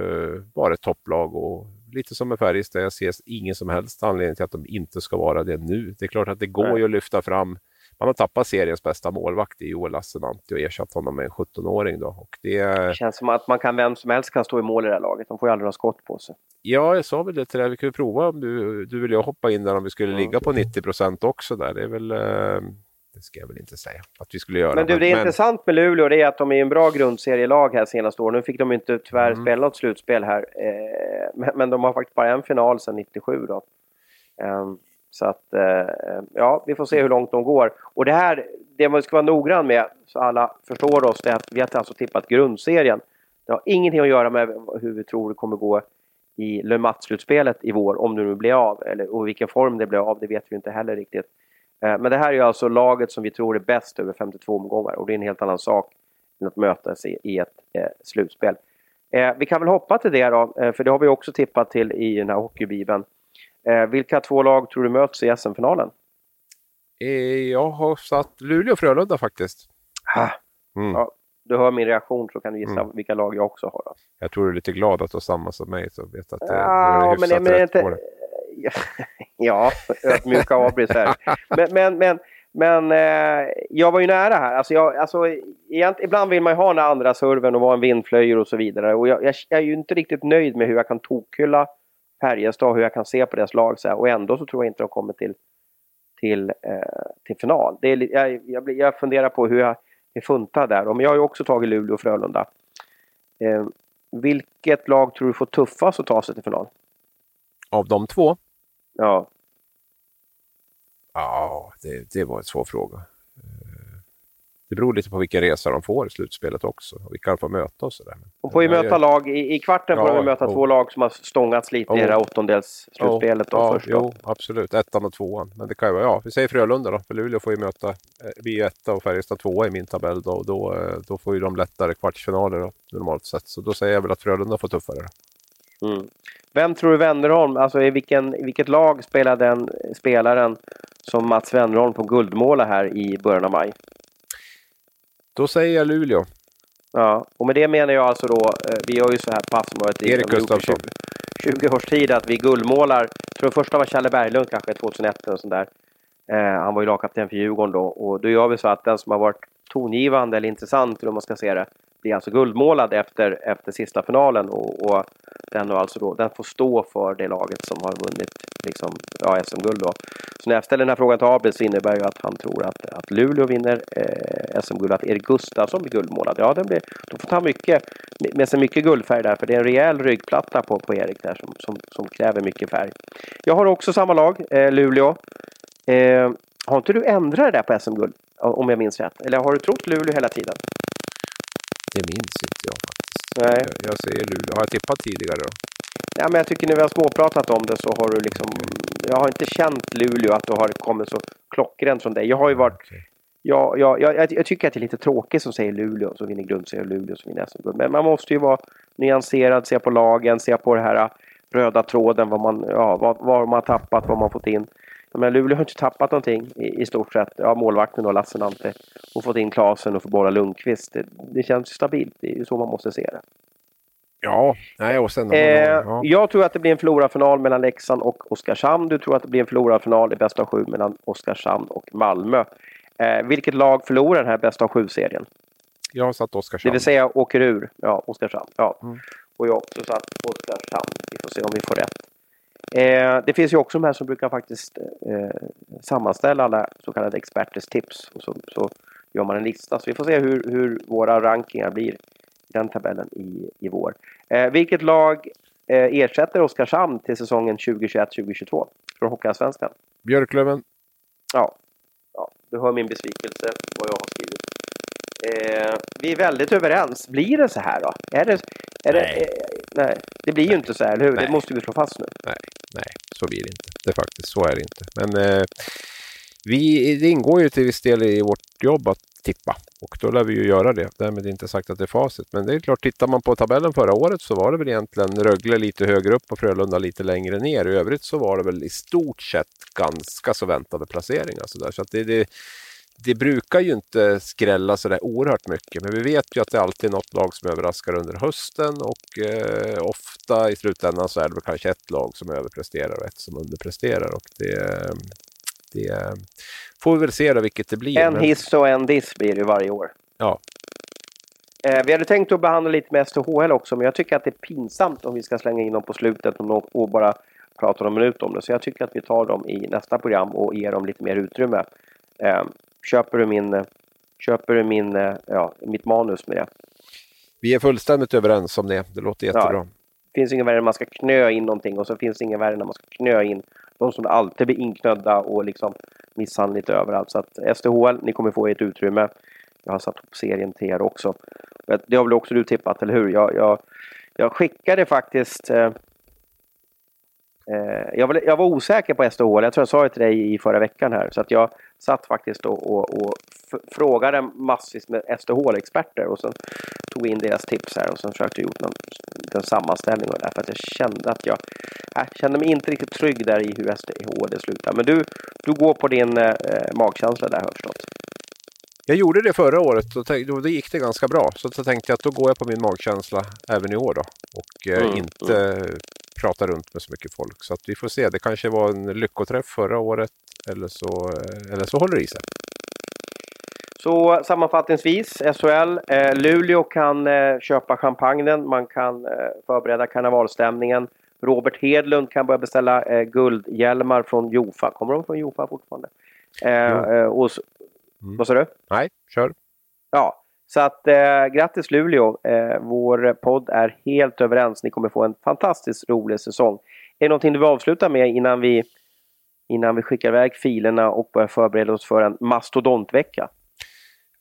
varit topplag och lite som med Färjestad, jag ser ingen som helst anledning till att de inte ska vara det nu. Det är klart att det går Nej. ju att lyfta fram man har tappat seriens bästa målvakt i Joel Lassinantti och ersatt honom med en 17-åring. Då. Och det, Det känns som att man kan, vem som helst kan stå i mål i det här laget. De får ju aldrig några skott på sig. ja, jag sa väl det till dig, vi kan ju prova om du, du vill ju hoppa in där om vi skulle ligga på 90 procent också där. Det är väl, eh, det ska jag väl inte säga att vi skulle göra. Men du, det är intressant med Luleå det är att de är en bra grundserielag här senaste år. Nu fick de inte tyvärr Mm. spela något slutspel här. Eh, men, men de har faktiskt bara en final sedan 97 då. Ehm, så att, eh, ja, vi får se hur långt de går. Och det här, det man ska vara noggrann med, så alla förstår oss, det är att vi har alltså tippat grundserien. Det har ingenting att göra med hur vi tror det kommer gå i Le Mat-slutspelet i vår, om det nu blir av. Eller, och vilken form det blir av, det vet vi inte heller riktigt. Eh, Men det här är alltså laget som vi tror är bäst över 52 omgångar och det är en helt annan sak än att mötas i, i ett eh, slutspel. Eh, vi kan väl hoppa till det då, för det har vi också tippat till i den här hockeybibeln. Vilka två lag tror du möts i SM-finalen? Jag har satt Luleå och Frölunda faktiskt. Ha, Mm. Ja. du hör min reaktion så kan du gissa Mm. vilka lag jag också har. Då. Jag tror du är lite glad att du har samma som mig så vet att det, Ja, du är men, men rätt inte... på det. ja, ödmjuka Abris här. Men, men, men, men eh, jag var ju nära här. Alltså jag, alltså, egent, ibland vill man ju ha den andra serven och vara en vindflöjor och så vidare. Och jag, jag, jag är ju inte riktigt nöjd med hur jag kan tokhylla Färjestad och hur jag kan se på deras lag. Så här. Och ändå så tror jag inte de kommer till, till, eh, till final. Det är, jag, jag, jag funderar på hur jag är funtad där. Men jag har ju också tagit Luleå och Frölunda. Eh, vilket lag tror du får tuffast att ta sig till final? Av de två? Ja, Ja, det, det var en svår fråga. Eh, Det beror lite på vilken resa de får i slutspelet också. Och vilka de får möta och sådär. De får ju möta lag, i, i kvarten får Ja, de ju möta jo. två lag som har stångats lite i Jo. det här åttondels-slutspelet. Då ja, först jo, absolut. Ettan och tvåan. Men det kan ju vara, ja, vi säger Frölunda då. För Luleå får ju möta, eh, vi är ju etta och Färjestad tvåa i min tabell då. Och då, eh, då får ju de lättare kvartsfinaler då, normalt sett. Så då säger jag väl att Frölunda får tuffare. då. Mm. Vem tror du Wennerholm, alltså i, vilken, i vilket lag spelar den spelaren som Mats Wennerholm på guldmåla här i början av maj? Då säger jag Luleå. Ja, och med det menar jag alltså då, eh, vi gör ju så här på Aftonbladet i Erik vi har gjort i Gustafsson. 20, 20 års tid att vi guldmålar, jag tror första var Challe Berglund kanske 2001 eller sånt där. Eh, han var ju lagkapten för Djurgården då och då gör vi så att den som har varit tongivande eller intressant, hur man ska se det, blir alltså guldmålad efter, efter sista finalen och, och den, alltså då, den får stå för det laget som har vunnit liksom, ja, SM-guld. Så när jag ställer den här frågan till Abel så innebär ju att han tror att, att Luleå vinner eh, SM-guld, att Erik Gustafsson blir guldmålad. Ja, den blir, då får ta mycket, med sig mycket guldfärg där, för det är en rejäl ryggplatta på, på Erik där som, som, som kräver mycket färg. Jag har också samma lag, eh, Luleå. Eh, har inte du ändrat det där på SM-guld? Om jag minns rätt. Eller har du trott Luleå hela tiden? Det minns inte jag faktiskt. Nej. Jag, jag säger Luleå. Har jag tippat tidigare då? Ja, men jag tycker när vi har småpratat om det så har du liksom... Jag har inte känt Luleå att du har kommit så klockrent från dig. Jag har ju varit... Okay. Jag, jag, jag, jag, tycker att det är lite tråkigt som säger Luleå som vinner grundserien och Luleå som vinner SM-guld. Men man måste ju vara nyanserad, se på lagen, se på det här röda tråden, vad man, ja, vad, vad man har tappat, vad man fått in. Men Luleå har inte tappat någonting i, i stort sett. Ja, målvakten och Lassinantti och fått in Klasen och Förbola Lundqvist. Det, det känns stabilt. Det är ju så man måste se det. Ja, nej och sen... Eh, ja. Jag tror att det blir en förlorarfinal mellan Leksand och Oskarshamn. Du tror att det blir en förlorarfinal i bästa av sju mellan Oskarshamn och Malmö. Eh, vilket lag förlorar den här bästa av sju-serien? Jag har satt Oskarshamn. Det vill säga åker ur. Ja, Oskarshamn. Ja. Mm. Och jag har också satt Oskarshamn. Vi får se om vi får rätt. Eh, det finns ju också de här som brukar faktiskt eh, sammanställa alla så kallade experters tips. Och så, så gör man en lista. Så vi får se hur, hur våra rankingar blir i den tabellen i, i vår. Eh, vilket lag eh, ersätter Oskarshamn till säsongen 2021-2022 från Hockeyallsvenskan? Björklöven. Ja. ja, du hör min besvikelse vad jag har skrivit. Eh, vi är väldigt överens. Blir det så här då? Är det, är nej. Det, eh, nej, det blir ju inte så här, eller hur? Nej. Det måste vi slå fast nu. Nej, nej, så blir det inte. Det är faktiskt, så är det inte. Men eh, vi, det ingår ju till viss del i vårt jobb att tippa och då lär vi ju göra det. Därmed inte sagt att det är facit. Men det är klart, tittar man på tabellen förra året så var det väl egentligen Rögle lite högre upp och Frölunda lite längre ner. I övrigt så var det väl i stort sett ganska så väntade placeringar. Så, där. så att det, det det brukar ju inte skrälla så där oerhört mycket, men vi vet ju att det alltid är något lag som överraskar under hösten och eh, ofta i slutändan så är det kanske ett lag som överpresterar och ett som underpresterar. Och det, det får vi väl se då vilket det blir. En men... hiss och en diss blir det varje år. Ja. Eh, vi hade tänkt att behandla lite med STHL också, men jag tycker att det är pinsamt om vi ska slänga in dem på slutet och bara prata någon minut om det. Så jag tycker att vi tar dem i nästa program och ger dem lite mer utrymme. Köper du min, köper du min, ja, mitt manus med det. Vi är fullständigt överens om det. Det låter jättebra. Ja, det finns ingen värre än man ska knö in någonting och så finns det ingen värre när man ska knö in de som alltid blir inknödda och liksom misshandlar lite överallt. Så att STHL, ni kommer få ert utrymme. Jag har satt upp serien till er också. Det har väl också du tippat, eller hur? Jag, jag, jag skickade faktiskt Eh, jag, var, jag var osäker på SDH, jag tror jag sa det till dig i förra veckan här, så att jag satt faktiskt och, och, och frågade massvis med SDH-experter och sen tog in deras tips här och sen försökte jag gjort en sammanställning och det för att jag kände att jag, jag kände mig inte riktigt trygg där i hur SDHD slutar. Men du, du går på din eh, magkänsla där har jag förstått. Jag gjorde det förra året och då, då gick det ganska bra. Så då tänkte jag att då går jag på min magkänsla även i år då. Och eh, mm, inte mm prata runt med så mycket folk. Så att vi får se. Det kanske var en lyckoträff förra året eller så, eh, eller så håller det i sig. Så sammanfattningsvis, SHL, eh, Luleå kan eh, köpa champagnen, man kan eh, förbereda karnevalstämningen. Robert Hedlund kan börja beställa eh, guldhjälmar från Jofa. Kommer de från Jofa fortfarande? Eh, och, mm. Vad sa du? Nej, kör. Ja, så att eh, grattis Luleå! Eh, vår podd är helt överens. Ni kommer få en fantastiskt rolig säsong. Är det någonting du vill avsluta med innan vi, innan vi skickar iväg filerna och börjar förbereda oss för en mastodontvecka?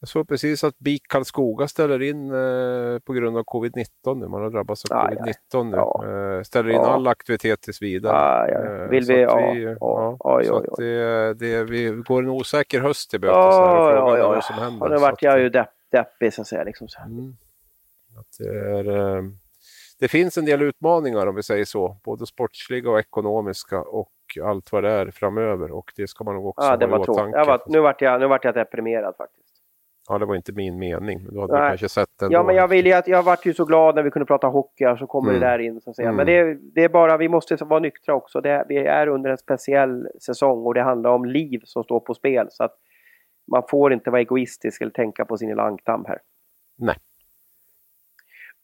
Jag såg precis att BIK Karlskoga ställer in eh, på grund av covid-19 nu. Man har drabbats av ah, covid-19 nu. Ja. Eh, ställer in ja. all aktivitet tills vidare. Ah, ja. Eh, Vill vi? Vi ja. Oj, så oj, oj. Det, det, vi går en osäker höst till bötes. Oh, ja, ja, vad som händer. nu vart jag ju depp deppig så att säga. Liksom så. Mm. Att det, är, eh, det finns en del utmaningar om vi säger så, både sportsliga och ekonomiska och allt vad det är framöver och det ska man nog också ja, det ha i åtanke. Var, nu vart jag, nu vart jag deprimerad faktiskt. Ja, det var inte min mening, men du hade Nej. kanske sett den. Ja, men jag, vill ju att, jag vart ju så glad när vi kunde prata hockey, så kommer mm. det där in. Så att säga. Mm. Men det, det, är bara, vi måste vara nyktra också. Det, vi är under en speciell säsong och det handlar om liv som står på spel. Så att man får inte vara egoistisk eller tänka på sin lilla ankdamm här. Nej.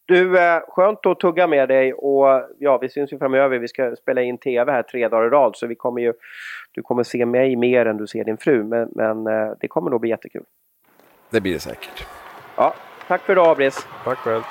Du, eh, skönt att tugga med dig och ja, vi syns ju framöver. Vi ska spela in TV här tre dagar i rad så vi kommer ju... Du kommer se mig mer än du ser din fru, men, men eh, det kommer nog bli jättekul. Det blir det säkert. Ja, tack för idag, Abris. Tack själv.